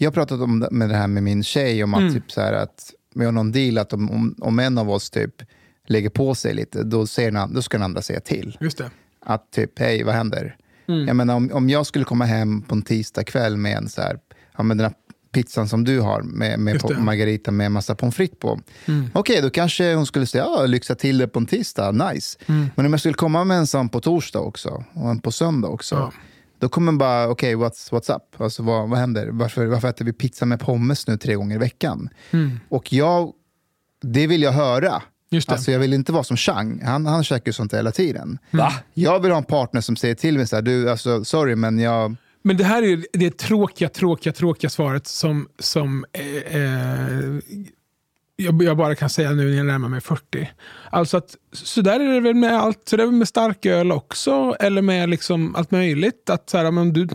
Jag har pratat om med det här med min tjej, om att, mm. typ så här, att vi har någon deal att om, om, om en av oss typ lägger på sig lite, då, säger då ska den andra säga till. Just det. Att typ, hej, vad händer? Mm. Jag menar, om, om jag skulle komma hem på en tisdag kväll med en så här, ja, med den här pizzan som du har med, med Margarita med massa pommes frites på. Mm. Okej, okay, då kanske hon skulle säga ja, lyxa till det på en tisdag, nice. Mm. Men om jag skulle komma med en sån på torsdag också och en på söndag också. Ja. Då kommer man bara, okej, okay, what's, what's up? Alltså, vad, vad händer? Varför, varför äter vi pizza med pommes nu tre gånger i veckan? Mm. Och jag, det vill jag höra. Just det. Alltså jag vill inte vara som Chang, han, han käkar ju sånt hela tiden. Va? Jag vill ha en partner som säger till mig så här, du, alltså, sorry men jag... Men det här är det tråkiga, tråkiga, tråkiga svaret som, som eh, eh, jag, jag, bara kan säga nu när jag närmar mig 40. Alltså att så där är det väl med allt, så det är väl med starköl också, eller med liksom allt möjligt. Att så här, men du,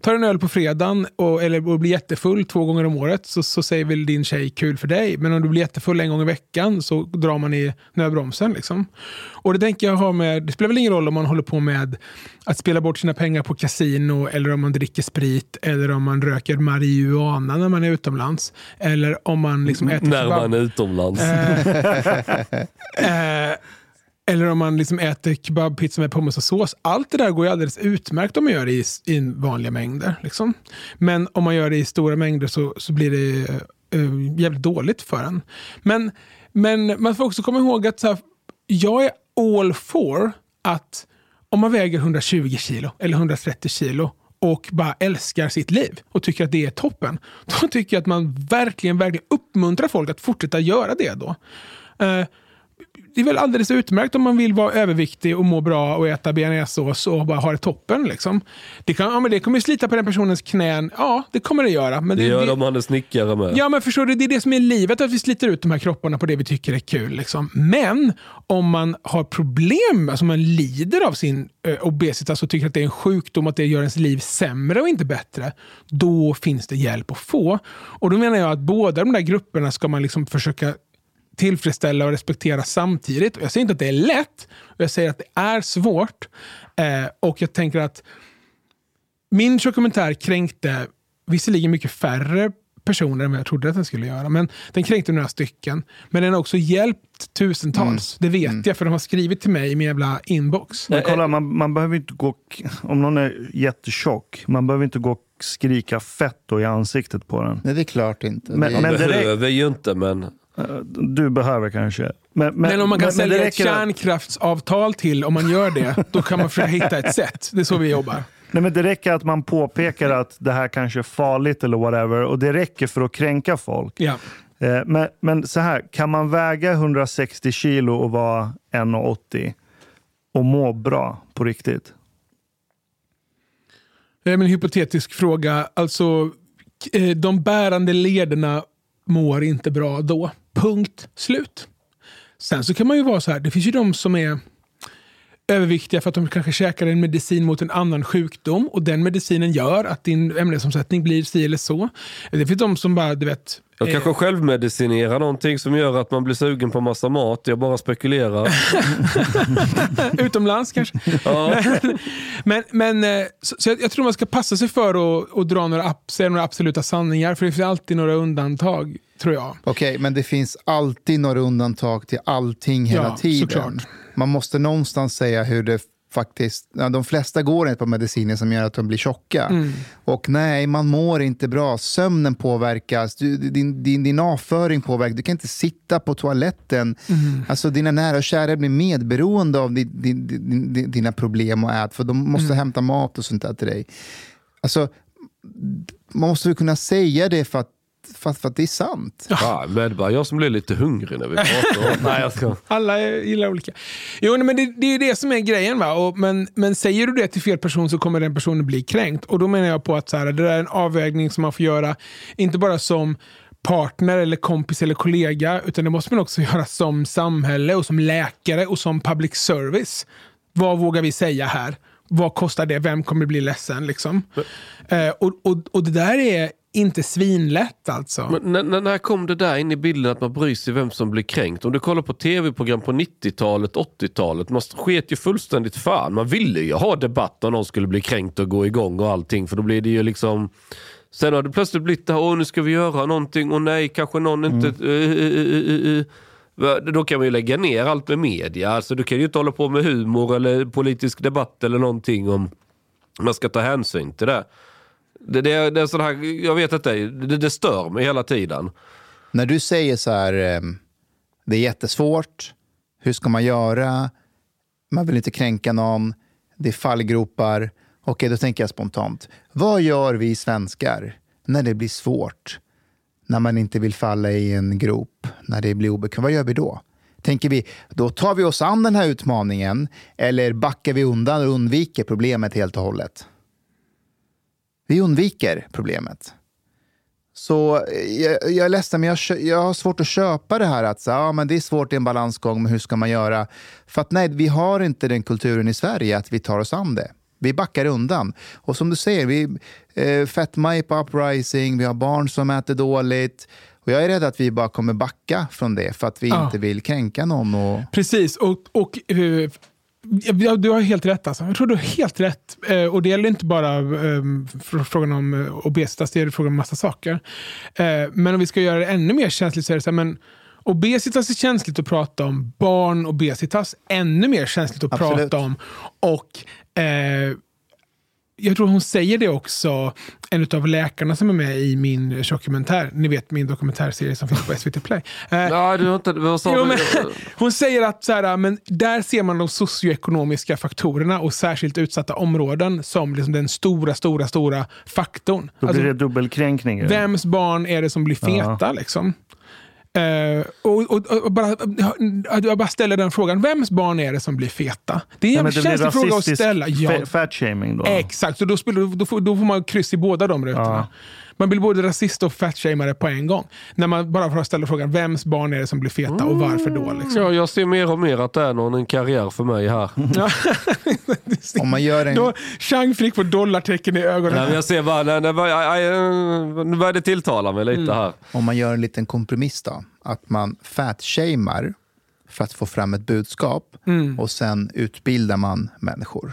tar en öl på fredagen och, eller, och blir jättefull två gånger om året så, så säger väl din tjej kul för dig. Men om du blir jättefull en gång i veckan så drar man i nödbromsen. Liksom. Och det tänker jag ha med, det spelar väl ingen roll om man håller på med att spela bort sina pengar på kasino eller om man dricker sprit eller om man röker marijuana när man är utomlands. Eller om man liksom äter När man är utomlands. Eh, eh, eller om man liksom äter kebabpizza med pommes och sås. Allt det där går ju alldeles utmärkt om man gör det i, i vanliga mängder. Liksom. Men om man gör det i stora mängder så, så blir det uh, jävligt dåligt för en. Men, men man får också komma ihåg att så här, jag är all for att om man väger 120 kilo eller 130 kilo och bara älskar sitt liv och tycker att det är toppen. Då tycker jag att man verkligen, verkligen uppmuntrar folk att fortsätta göra det då. Uh, det är väl alldeles utmärkt om man vill vara överviktig och må bra och äta bearnaisesås och bara ha det toppen. Liksom. Det, kan, ja, men det kommer slita på den personens knän. Ja, det kommer det göra. Men det, det gör det om man är snickare med. Ja, men förstår du, det är det som är livet, att vi sliter ut de här kropparna på det vi tycker är kul. Liksom. Men om man har problem, alltså man lider av sin eh, obesitas och tycker att det är en sjukdom, att det gör ens liv sämre och inte bättre, då finns det hjälp att få. Och då menar jag att båda de där grupperna ska man liksom försöka tillfredsställa och respektera samtidigt. Och jag säger inte att det är lätt, jag säger att det är svårt. Eh, och jag tänker att min dokumentär kränkte visserligen mycket färre personer än vad jag trodde att den skulle göra. Men den kränkte några stycken. Men den har också hjälpt tusentals. Mm. Det vet mm. jag, för de har skrivit till mig i min jävla inbox. Men kolla, man, man behöver inte gå... Om någon är jättetjock, man behöver inte gå och skrika fett i ansiktet på den. Nej, det är klart inte. Men, det men behöver ju inte, men... Du behöver kanske. Men, men, men om man kan men, sälja ett kärnkraftsavtal till, om man gör det, då kan man försöka hitta ett sätt. Det är så vi jobbar. Nej, men det räcker att man påpekar att det här kanske är farligt eller whatever och det räcker för att kränka folk. Ja. Eh, men, men så här, kan man väga 160 kilo och vara 1,80 och må bra på riktigt? Det är en hypotetisk fråga. Alltså, eh, de bärande lederna mår inte bra då. Punkt slut. Sen så kan man ju vara så här, det finns ju de som är överviktiga för att de kanske käkar en medicin mot en annan sjukdom och den medicinen gör att din ämnesomsättning blir si eller så. Det finns de som bara, du vet, jag kanske självmedicinerar någonting som gör att man blir sugen på massa mat. Jag bara spekulerar. Utomlands kanske? Ja. men, men, eh, så, så jag, jag, tror man ska passa sig för att, att dra några, säga några absoluta sanningar. För det finns alltid några undantag, tror jag. Okej, okay, men det finns alltid några undantag till allting hela ja, tiden. Såklart. Man måste någonstans säga hur det faktiskt, de flesta går inte på mediciner som gör att de blir tjocka. Mm. Och nej, man mår inte bra. Sömnen påverkas, du, din, din, din avföring påverkas. Du kan inte sitta på toaletten. Mm. Alltså, dina nära och kära blir medberoende av din, din, dina problem och ät, för de måste mm. hämta mat och sånt där till dig. Alltså, man måste väl kunna säga det för att för, för att det är sant. Ja, men bara jag som blir lite hungrig när vi pratar. Nej, jag ska... Alla gillar olika. Jo, men det, det är det som är grejen. Va? Och, men, men säger du det till fel person så kommer den personen bli kränkt. Och då menar jag på att så här, det där är en avvägning som man får göra, inte bara som partner, eller kompis eller kollega, utan det måste man också göra som samhälle och som läkare och som public service. Vad vågar vi säga här? Vad kostar det? Vem kommer bli ledsen? Liksom? Eh, och, och, och det där är inte svinlätt alltså. Men när, när kom det där in i bilden att man bryr sig vem som blir kränkt? Om du kollar på tv-program på 90-talet, 80-talet, man sket ju fullständigt fan. Man ville ju ha debatt om någon skulle bli kränkt och gå igång och allting, för då blir det ju liksom Sen har det plötsligt blivit det här, åh nu ska vi göra någonting, och nej kanske någon inte... Mm. Uh, uh, uh, då kan man ju lägga ner allt med media. Alltså, du kan ju inte hålla på med humor eller politisk debatt eller någonting om man ska ta hänsyn till det. Det, det, det är sån här, jag vet inte, det, det stör mig hela tiden. När du säger så här, ehm, det är jättesvårt, hur ska man göra, man vill inte kränka någon, det är fallgropar. Okej, då tänker jag spontant. Vad gör vi svenskar när det blir svårt? När man inte vill falla i en grop, när det blir obekvämt. Vad gör vi då? Tänker vi, då tar vi oss an den här utmaningen eller backar vi undan och undviker problemet helt och hållet? Vi undviker problemet. Så jag, jag är ledsen, men jag, jag har svårt att köpa det här att så, ja, men det är svårt i en balansgång, men hur ska man göra? För att nej, vi har inte den kulturen i Sverige att vi tar oss an det. Vi backar undan. Och som du säger, vi eh, fetma på uprising, vi har barn som äter dåligt. Och jag är rädd att vi bara kommer backa från det för att vi ja. inte vill kränka någon. Och... Precis, och, och uh, du har helt rätt. Alltså. Jag tror du har helt rätt. Uh, och det gäller inte bara uh, frågan om uh, obesitas, det är frågan om massa saker. men om vi ska göra det ännu mer känsligt så är det så här, men Obesitas är känsligt att prata om. Barn obesitas ännu mer känsligt att Absolut. prata om. Och Eh, jag tror hon säger det också, en av läkarna som är med i min dokumentär. Ni vet min dokumentärserie som finns på SVT Play. Eh, ja, du inte, vad sa jo, men, hon säger att så här, men där ser man de socioekonomiska faktorerna och särskilt utsatta områden som liksom den stora, stora, stora faktorn. Då blir alltså, det dubbelkränkning. Vems barn är det som blir feta? Ja. Liksom? Uh, och, och, och, bara, jag bara ställer den frågan, vems barn är det som blir feta? Det är en ja, känslig fråga att ställa. Ja. Fat-shaming då? Exakt, så då, spelar, då, får, då får man kryss i båda de rutorna. Ja. Man blir både rasist och fatshamare på en gång. När man bara får ställa frågan, vems barn är det som blir feta och varför då? Liksom. Ja, jag ser mer och mer att det är någon en karriär för mig här. Om man gör en... Då, Chang Frick får dollartecken i ögonen. Nej, jag ser bara, nej, nej, nej, nu börjar det tilltala mig lite mm. här. Om man gör en liten kompromiss då, att man fatshamar för att få fram ett budskap mm. och sen utbildar man människor.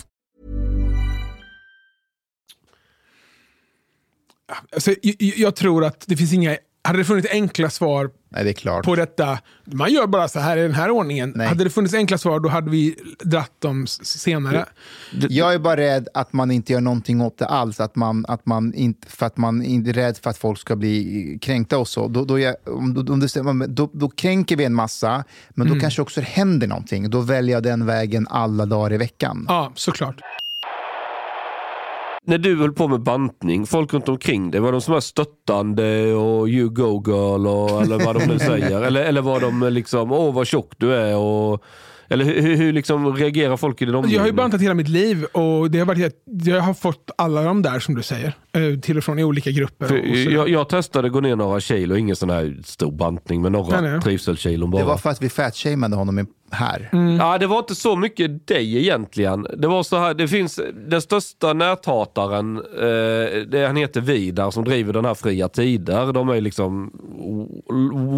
Alltså, jag, jag tror att det finns inga... Hade det funnits enkla svar Nej, det på detta. Man gör bara så här i den här ordningen. Nej. Hade det funnits enkla svar då hade vi dratt dem senare. Jag är bara rädd att man inte gör någonting åt det alls. Att man, att man inte, för att man inte är rädd för att folk ska bli kränkta och så. Då, då, är- om, då, då, då kränker vi en massa, men Mm. då kanske också händer någonting. Då väljer jag den vägen alla dagar i veckan. Ja, såklart. När du höll på med bantning, folk runt omkring dig, var de som är stöttande och you go girl och, eller vad de nu säger? Eller, eller var de liksom, åh vad tjock du är och eller hur, hur, hur liksom reagerar folk i din omgivning? Jag har ju bantat hela mitt liv och det har varit, jag har fått alla de där som du säger. eh, Till och från i olika grupper. Jag, jag testade gå ner några kilo, ingen sån här stor bantning, men några Nej, nej. trivselkilon bara. Det var för att vi fatshameade honom här. Mm. Ja, det var inte så mycket dig egentligen. Det var så här, det finns den största näthataren, eh, det, han heter Vidar som driver den här Fria Tider. De är liksom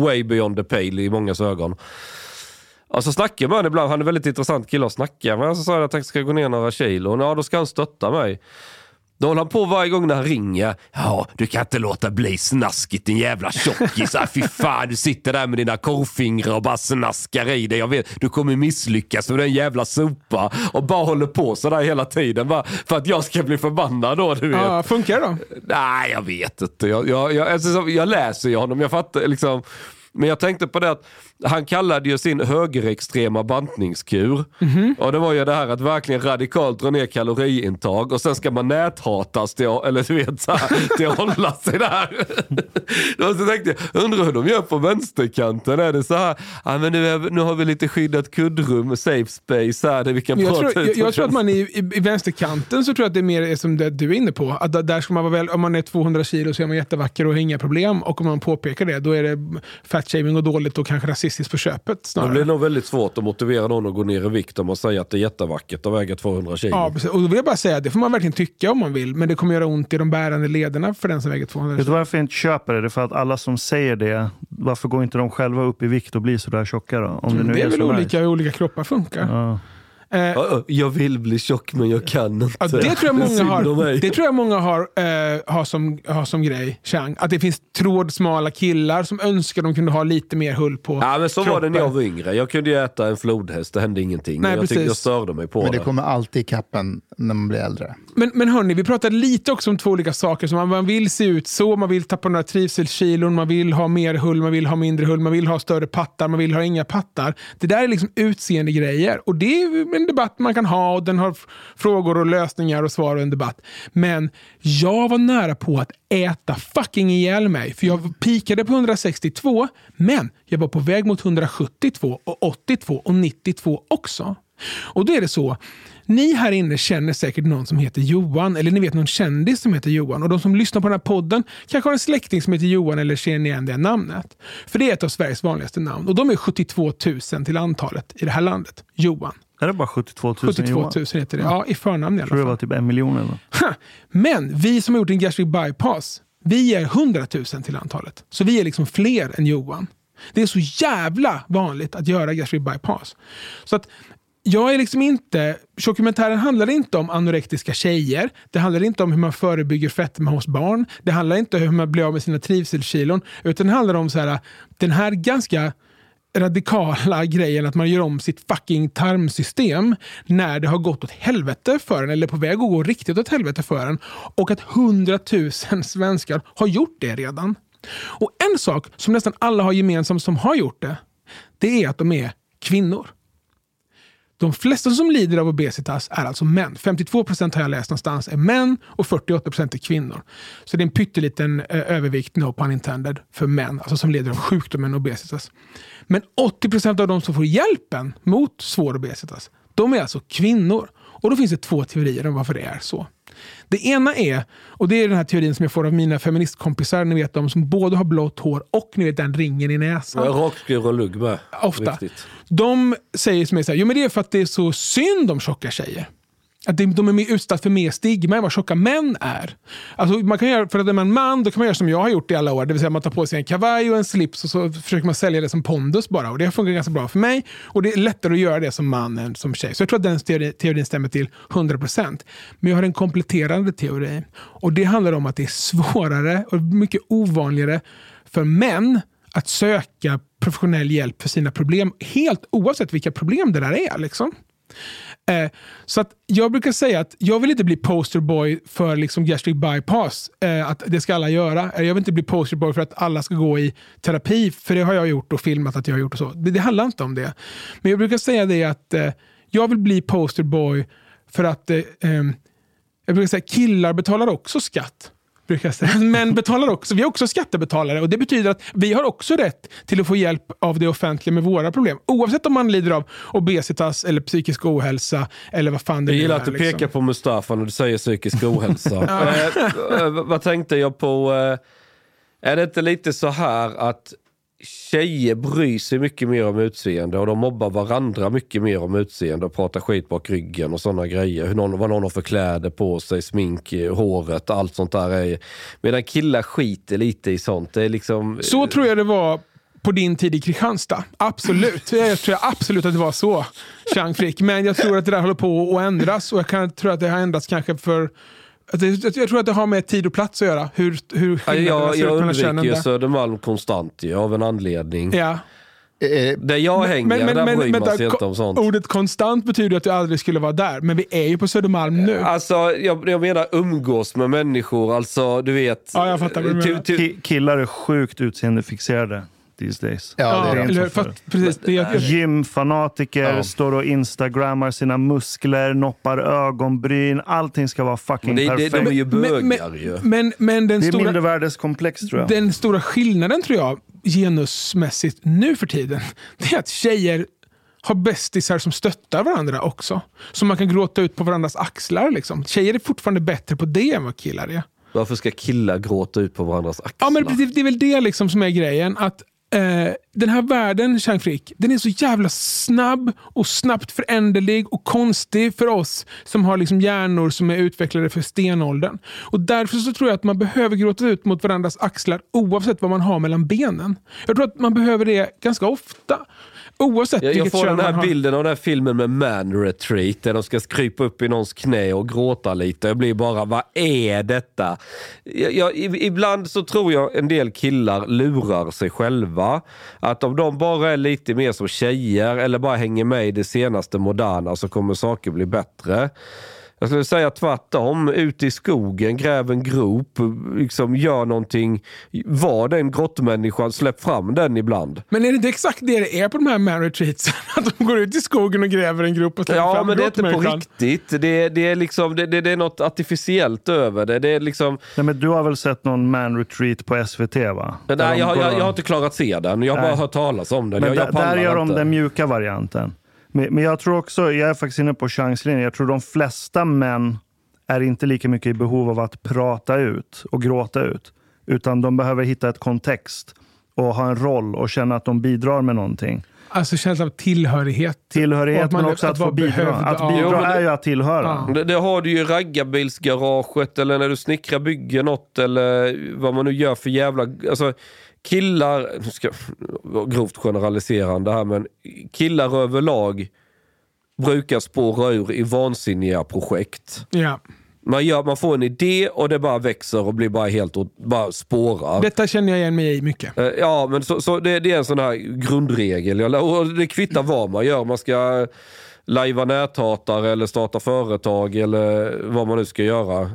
way beyond the pale i mångas ögon. Och så snackar man ibland, han är väldigt intressant kille att snacka med. Så sa jag att jag ska gå ner några kilon, ja då ska han stötta mig. Då håller han på varje gång när han ringer. Ja, du kan inte låta bli snaskigt din jävla tjockis. Fy fan, du sitter där med dina korvfingrar och bara snaskar i dig. Jag vet, du kommer misslyckas med den jävla sopa. Och bara håller på sådär hela tiden. Bara för att jag ska bli förbannad då, du vet. Ja, funkar det då? Nej, jag vet inte. Jag, jag, jag, alltså, så- jag läser ju honom, jag fattar liksom. Men jag tänkte på det att han kallade ju sin högerextrema bantningskur. Och det var ju det här att verkligen radikalt dra ner kaloriintag och sen ska man näthatas till, eller du vet, så här, till att hålla sig där. och så tänkte jag, undrar hur de gör på vänsterkanten. Är det så här, ja, men nu, är, nu har vi lite skyddat kuddrum, safe space här där vi kan jag, prata tror, ut jag, jag tror att man i, i, i vänsterkanten så tror jag att det är mer är som det du är inne på. Att där- ska man vara väl, om man är 200 kilo så är man jättevacker och har inga problem. Och om man påpekar det, då är det fatshaming och dåligt och kanske rasistiskt på köpet Det snarare. blir nog väldigt svårt att motivera någon att gå ner i vikt om man säger att det är jättevackert att väga 200 kilo. Ja, precis. och då vill jag bara säga, det får man verkligen tycka om man vill, men det kommer göra ont i de bärande lederna för den som väger 200 Vet du kilo. varför jag inte köper det? Det är för att alla som säger det, varför går inte de själva upp i vikt och blir sådär tjocka då? Om det nu Det är väl så olika hur olika kroppar funkar. Ja. Eh, Ja, ja, Jag vill bli tjock men jag kan inte. Ja, det tror jag många har, det tror jag många har, eh, har, som, har som grej, Chang. Att det finns trådsmala killar som önskar de kunde ha lite mer hull på Ja, men så var det när jag kroppen. var yngre. Jag kunde ju äta en flodhäst, det hände ingenting. Nej, jag, tyckte, jag störde mig på Men det. det kommer alltid i kappen när man blir äldre. Men, men hörni, vi pratade lite också om två olika saker. Så man, man vill se ut så, man vill tappa några trivselkilon, man vill ha mer hull, man vill ha mindre hull, man vill ha större pattar, man vill ha inga pattar. Det där är liksom utseende grejer och det är en debatt man kan ha och den har frågor och lösningar och svar och en debatt. Men jag var nära på att äta fucking ihjäl mig. För jag pikade på 162, men jag var på väg mot 172 och 82 och 92 också. Och då är det så, ni här inne känner säkert någon som heter Johan, eller ni vet någon kändis som heter Johan. Och de som lyssnar på den här podden kanske har en släkting som heter Johan eller känner igen det namnet. För det är ett av Sveriges vanligaste namn. Och de är 72 000 till antalet i det här landet. Johan. Är det bara 72 000 72 000 Johan? heter det. Ja, i förnamn i alla Jag tror det fall. var typ en miljon eller. Ha! Men vi som har gjort en gastric bypass, vi är 100 000 till antalet. Så vi är liksom fler än Johan. Det är så jävla vanligt att göra gastric bypass. Så att jag är liksom inte... Dokumentären handlar inte om anorektiska tjejer. Det handlar inte om hur man förebygger fetma hos barn. Det handlar inte om hur man blir av med sina trivselkilon. Utan det handlar om så här, den här ganska radikala grejen att man gör om sitt fucking tarmsystem när det har gått åt helvete för en eller på väg att gå riktigt åt helvete för en och att hundratusen svenskar har gjort det redan. Och en sak som nästan alla har gemensamt som har gjort det, det är att de är kvinnor. De flesta som lider av obesitas är alltså män. 52 procent har jag läst någonstans är män och 48 procent är kvinnor. Så det är en pytteliten eh, övervikt, no pun intended, för män alltså som lider av sjukdomen obesitas. Men 80 procent av de som får hjälpen mot svår obesitas, de är alltså kvinnor. Och då finns det två teorier om varför det är så. Det ena är, och det är den här teorin som jag får av mina feministkompisar, ni vet de som både har blått hår och ni vet den ringen i näsan. Rakskur och lugg med. Ofta. Riktigt. De säger som är så här, jo men det är för att det är så synd om tjocka tjejer. Att de de är mer utsatta för mer stigma än vad tjocka män är. Alltså man kan göra, för att är man man, då kan man göra som jag har gjort i alla år. Det vill säga man tar på sig en kavaj och en slips och så försöker man sälja det som pondus bara. Och det har funkat ganska bra för mig. Och det är lättare att göra det som man än som tjej. Så jag tror att den teori, teorin stämmer till 100%. Men jag har en kompletterande teori. Och det handlar om att det är svårare och mycket ovanligare för män att söka professionell hjälp för sina problem. Helt oavsett vilka problem det där är. Liksom. Eh, så att jag brukar säga att jag vill inte bli posterboy för liksom gastric bypass. Eh, att det ska alla göra. Eh, jag vill inte bli posterboy för att alla ska gå i terapi. För det har jag gjort och filmat att jag har gjort och så. Det, det handlar inte om det. Men jag brukar säga det att eh, jag vill bli posterboy för att eh, ehm, jag brukar säga killar betalar också skatt. Men betalar också, vi är också skattebetalare och det betyder att vi har också rätt till att få hjälp av det offentliga med våra problem. Oavsett om man lider av obesitas eller psykisk ohälsa eller vad fan det är. Jag gillar att du liksom. pekar på Mustafa när du säger psykisk ohälsa. eh, vad tänkte jag på? Eh, är det inte lite så här att tjejer bryr sig mycket mer om utseende och de mobbar varandra mycket mer om utseende och pratar skit bak ryggen och sådana grejer. Hur någon, vad någon har för kläder på sig, smink, håret, allt sånt där. Är, medan killar skiter lite i sånt. Det är liksom... Så tror jag det var på din tid i Kristianstad. Absolut. Jag tror absolut att det var så, Chang Frick. Men jag tror att det där håller på att ändras och jag kan, tror att det har ändrats kanske för jag tror att det har med tid och plats att göra. Hur, hur ja, jag jag undviker ju Södermalm konstant ju, av en anledning. Ja. Eh, där jag men, hänger, men, där men, bryr man sig inte om sånt. Ordet konstant betyder att du aldrig skulle vara där, men vi är ju på Södermalm nu. Alltså, jag, jag menar umgås med människor, alltså du vet. Ja, jag fattar vad du menar. Killar är sjukt utseendefixerade these days. Ja, det är eller, fast, precis, det är, Gymfanatiker, ja. står och instagrammar sina muskler, noppar ögonbryn. Allting ska vara fucking det, perfekt. Det, de är ju bögar men, ju. Men, men den det är stora, mindervärdeskomplex tror jag. Den stora skillnaden tror jag, genusmässigt nu för tiden, det är att tjejer har bästisar som stöttar varandra också. Som man kan gråta ut på varandras axlar. Liksom. Tjejer är fortfarande bättre på det än vad killar är. Varför ska killar gråta ut på varandras axlar? Ja, men det, det är väl det liksom som är grejen. Att Eh, den här världen, Chang Frick, den är så jävla snabb och snabbt föränderlig och konstig för oss som har liksom hjärnor som är utvecklade för stenåldern. Och därför så tror jag att man behöver gråta ut mot varandras axlar oavsett vad man har mellan benen. Jag tror att man behöver det ganska ofta. Oavsett jag, jag får den här har. bilden av den här filmen med Man Retreat där de ska krypa upp i någons knä och gråta lite. Jag blir bara, vad är detta? Jag, jag, ibland så tror jag en del killar lurar sig själva. Att om de bara är lite mer som tjejer eller bara hänger med i det senaste moderna så kommer saker bli bättre. Jag skulle säga tvärtom. Ut i skogen, gräv en grop, liksom gör någonting. Var den grottmänniskan, släpp fram den ibland. Men är det inte exakt det det är på de här man retreats? Att de går ut i skogen och gräver en grop och släpper ja, fram men det är inte på riktigt. Det, det, är liksom, det, det, det, är något artificiellt över det. det är liksom... Nej, men du har väl sett någon man retreat på SVT va? Nej, jag, jag, jag, har inte klarat se den. Jag har Nej. bara hört talas om den. Men jag, där gör de den mjuka varianten. Men, men jag tror också, jag är faktiskt inne på chanslinjen, jag tror de flesta män är inte lika mycket i behov av att prata ut och gråta ut. Utan de behöver hitta ett kontext och ha en roll och känna att de bidrar med någonting. Alltså känslan av tillhörighet. Tillhörighet, men också att, att få bidra. Behövd, att bidra ja, är ju att tillhöra. Ja. Det, det, har du ju i raggarbilsgaraget eller när du snickrar, bygger något eller vad man nu gör för jävla... Alltså, killar, ska grovt generaliserande här, men killar överlag brukar spåra ur i vansinniga projekt. Ja. Man, gör, man får en idé och det bara växer och blir bara helt bara spårar. Detta känner jag igen mig i mycket. Eh, ja, men så, så det, det, är en sån här grundregel. Och det kvittar vad man gör. Man ska lajva näthatare eller starta företag eller vad man nu ska göra.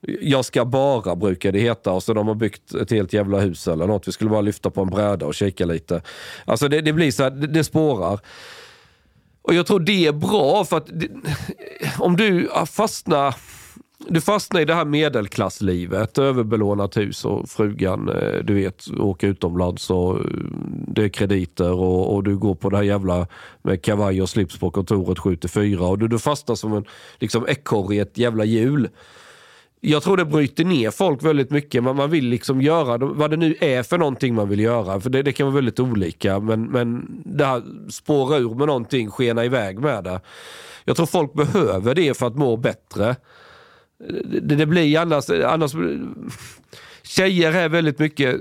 Jag ska bara, brukar det heta. Och så de har byggt ett helt jävla hus eller något. Vi skulle bara lyfta på en bräda och kika lite. Alltså det, det blir så här, det, det spårar. Och jag tror det är bra för att det, om du fastnar du fastnar i det här medelklasslivet, överbelånat hus och frugan, eh, du vet, åker utomlands och eh, det är krediter och, och du går på det här jävla med kavaj och slips på kontoret 7-4 och du, du fastnar som en liksom ekorre i ett jävla hjul jag tror det bryter ner folk väldigt mycket. Man, man vill liksom göra vad det nu är för någonting man vill göra. För det, det kan vara väldigt olika. Men, men det här spåra ur med någonting, skena iväg med det. Jag tror folk behöver det för att må bättre. Det, det blir annars, annars... Tjejer är väldigt mycket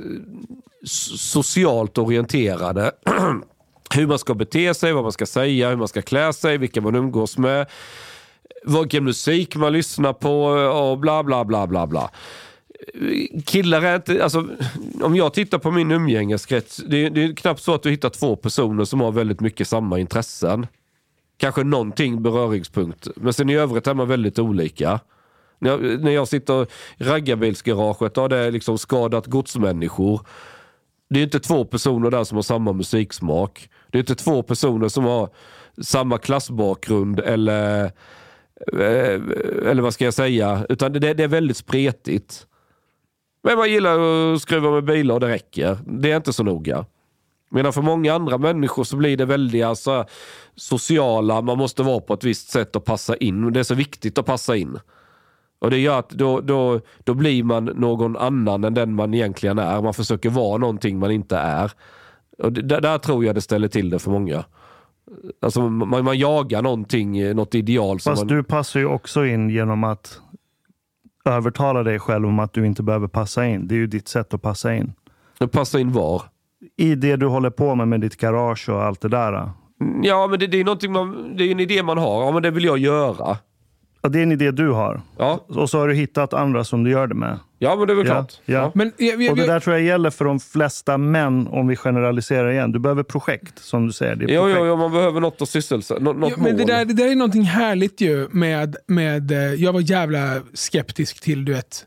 socialt orienterade. hur man ska bete sig, vad man ska säga, hur man ska klä sig, vilka man umgås med vilken musik man lyssnar på eh, och bla bla bla bla bla. killar är inte, alltså, om jag tittar på min umgängeskrets, det, det är knappt så att du hittar två personer som har väldigt mycket samma intressen. Kanske någonting beröringspunkt, men sen i övrigt är man väldigt olika. När jag, när jag sitter i raggarbilsgaraget och det är liksom skadat godsmänniskor. Det är inte två personer där som har samma musiksmak. Det är inte två personer som har samma klassbakgrund eller, Eh, eh, eller vad ska jag säga. Utan det, det är väldigt spretigt. Men man gillar att skruva med bilar och det räcker. Det är inte så noga. Medan för många andra människor så blir det väldigt alltså, sociala, man måste vara på ett visst sätt och passa in. Det är så viktigt att passa in. Och det gör att då, då, då blir man någon annan än den man egentligen är. Man försöker vara någonting man inte är. Och där, där tror jag det ställer till det för många. Alltså man, man jagar någonting, något ideal. Fast man... du passar ju också in genom att övertala dig själv om att du inte behöver passa in. Det är ju ditt sätt att passa in. Passa in var? I det du håller på med, med ditt garage och allt det där. Ja, men det, det är, man, det är en idé man har. Ja, men det vill jag göra. Ja, det är en idé du har. Ja. Och så har du hittat andra som du gör det med. Ja, men det är väl ja, klart. Ja. Ja. Men, jag, jag, och det där tror jag gäller för de flesta män, om vi generaliserar igen. Du behöver projekt, som du säger. Det är jo, jo, jo, man behöver något att sysselsätta. Något, något ja, men det där, det där är någonting härligt ju med, med... eh, Jag var jävla skeptisk till, du vet,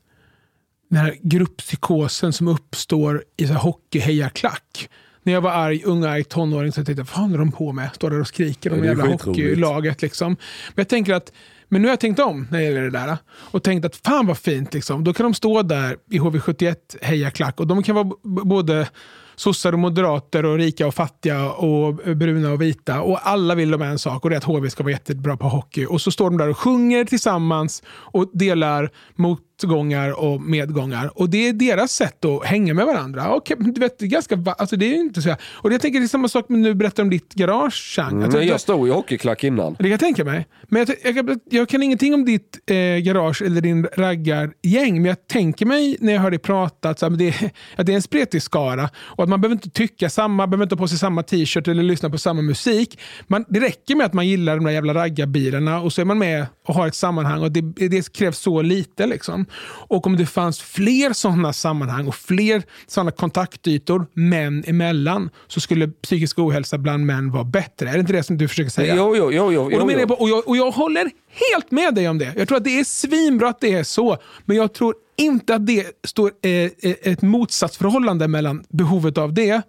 den här grupppsykosen som uppstår i så här hockeyhejarklack. När jag var arg, ung arg tonåring så tänkte jag, vad fan är de på med? Står där och skriker om Ja, är jävla hockeylaget. Liksom. Men jag tänker att men nu har jag tänkt om när det gäller det där. Och tänkt att fan vad fint. Liksom. Då kan de stå där i HV71 hejarklack och de kan vara både sossar och moderater och rika och fattiga och bruna och vita. Och alla vill de en sak och det är att HV ska vara jättebra på hockey. Och så står de där och sjunger tillsammans och delar mot motgångar och medgångar. Och det är deras sätt att hänga med varandra. Och, du vet, det är ganska, va- alltså det är ju inte så här. Och jag tänker det är samma sak med nu berättar om ditt garage. Chang. Mm, att- jag stod i hockeyklack innan. det kan jag tänka mig. Men jag, jag, jag, kan ingenting om ditt eh, garage eller din raggargäng, men jag tänker mig när jag hör dig prata att, så här, det, är- att det är en spretig skara och att man behöver inte tycka samma, behöver inte ha på sig samma t-shirt eller lyssna på samma musik. Man, det räcker med att man gillar de där jävla raggarbilarna och så är man med och har ett sammanhang och det, det krävs så lite. Liksom. Och om det fanns fler sådana sammanhang och fler sådana kontaktytor män emellan så skulle psykisk ohälsa bland män vara bättre. Är det inte det som du försöker säga? Jo, jo, jo. jo, Och, då jo, menar jag, jo. på- och, jag, och jag håller helt med dig om det. Jag tror att det är svinbra att det är så. Men jag tror inte att det står eh, eh, ett motsatsförhållande mellan behovet av det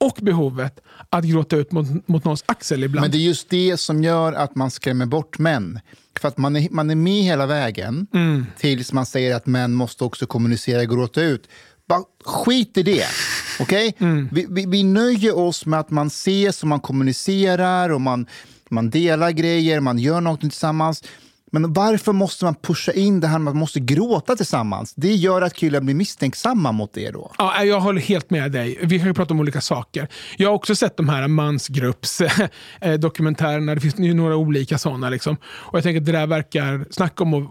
och behovet att gråta ut mot, mot någons axel ibland. Men det är just det som gör att man skrämmer bort män. För att man är, man är med hela vägen Mm. tills man säger att män måste också kommunicera, gråta ut. Bara skit i det. Okej? Mm. Vi, vi, vi nöjer oss med att man ses och man kommunicerar och man, man delar grejer, man gör något tillsammans. Men varför måste man pusha in det här med att man måste gråta tillsammans? Det gör att killar blir misstänksamma mot det då. Ja, jag håller helt med dig. Vi kan ju prata om olika saker. Jag har också sett de här mansgruppsdokumentärerna. Eh, det finns ju några olika sådana. Liksom. Och jag tänker att det där verkar... Snacka om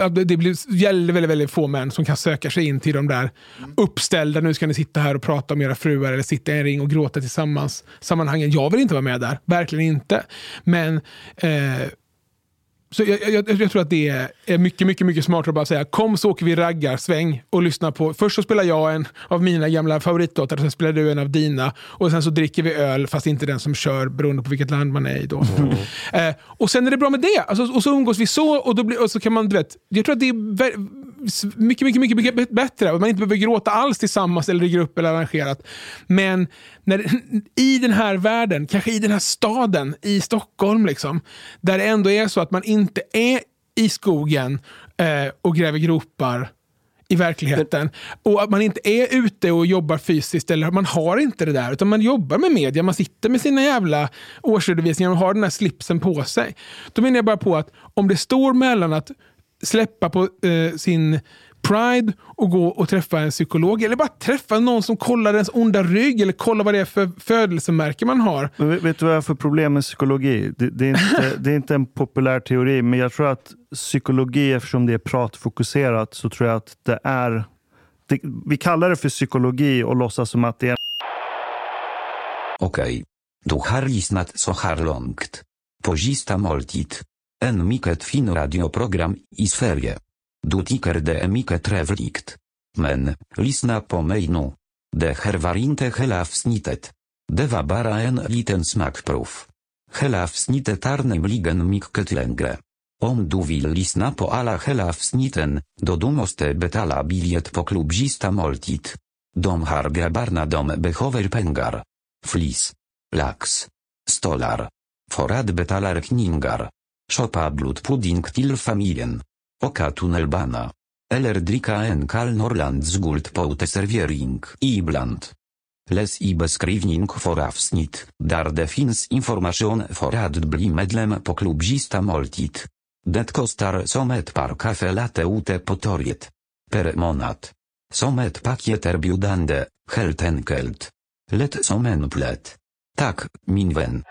att det blir väldigt, väldigt, väldigt få män som kan söka sig in till de där uppställda, nu ska ni sitta här och prata om era fruar eller sitta i en ring och gråta tillsammans sammanhangen. Jag vill inte vara med där, verkligen inte. Men eh, så jag, jag, jag tror att det är- mycket, mycket, mycket smartare att bara säga kom så åker vi raggarsväng och lyssnar på. Först så spelar jag en av mina gamla favoritlåtar, sen spelar du en av dina och sen så dricker vi öl fast inte den som kör beroende på vilket land man är i. Då. Eh, och sen är det bra med det. Alltså, och så umgås vi så och, då blir, och så kan man, du vet, jag tror att det är mycket, mycket, mycket, mycket bättre. Man inte behöver gråta alls tillsammans eller i grupp eller arrangerat. Men när, i den här världen, kanske i den här staden, i Stockholm, liksom, där det ändå är så att man inte är i skogen eh, och gräver gropar i verkligheten. Och att man inte är ute och jobbar fysiskt, eller man har inte det där, utan man jobbar med media, man sitter med sina jävla årsredovisningar och har den här slipsen på sig. Då menar jag bara på att om det står mellan att släppa på eh, sin pride och gå och träffa en psykolog, eller bara träffa någon som kollar ens onda rygg, eller kolla vad det är för födelsemärke man har. Men vet- vet du vad jag har för problem med psykologi? Det, det, är inte, det är inte en populär teori, men jag tror att psykologi, eftersom det är pratfokuserat, så tror jag att det är... Det, vi kallar det för psykologi och låtsas som att det är Okej. Du har lyssnat så här långt. På sista måltid. En mycket fin radioprogram i Sverige. Du tycker det är mycket trevligt. Men, lyssna på mig nu. Det här var inte hela avsnittet. Det var bara en liten smakprov. Hela avsnittet är nämligen mycket längre. Om du vill lyssna på alla hela avsnitten, då du måste betala biljett på klubbzista måltid. De har grabbarna de behöver pengar. Flis. Lax. Stolar. För att betala räkningar. Shoppa blodpudding till familjen. Oka tunnelbana. Eller dricka en kall norlands guld på uteservering ibland. Les i beskrivning för avsnitt, där det finns information för att bli medlem på klubbzista måltid. Det kostar som ett par kaffe latte ute på torget. Per månad. Som ett paket erbjudande, helt enkelt. Lätt som en plätt. Tak, min vän.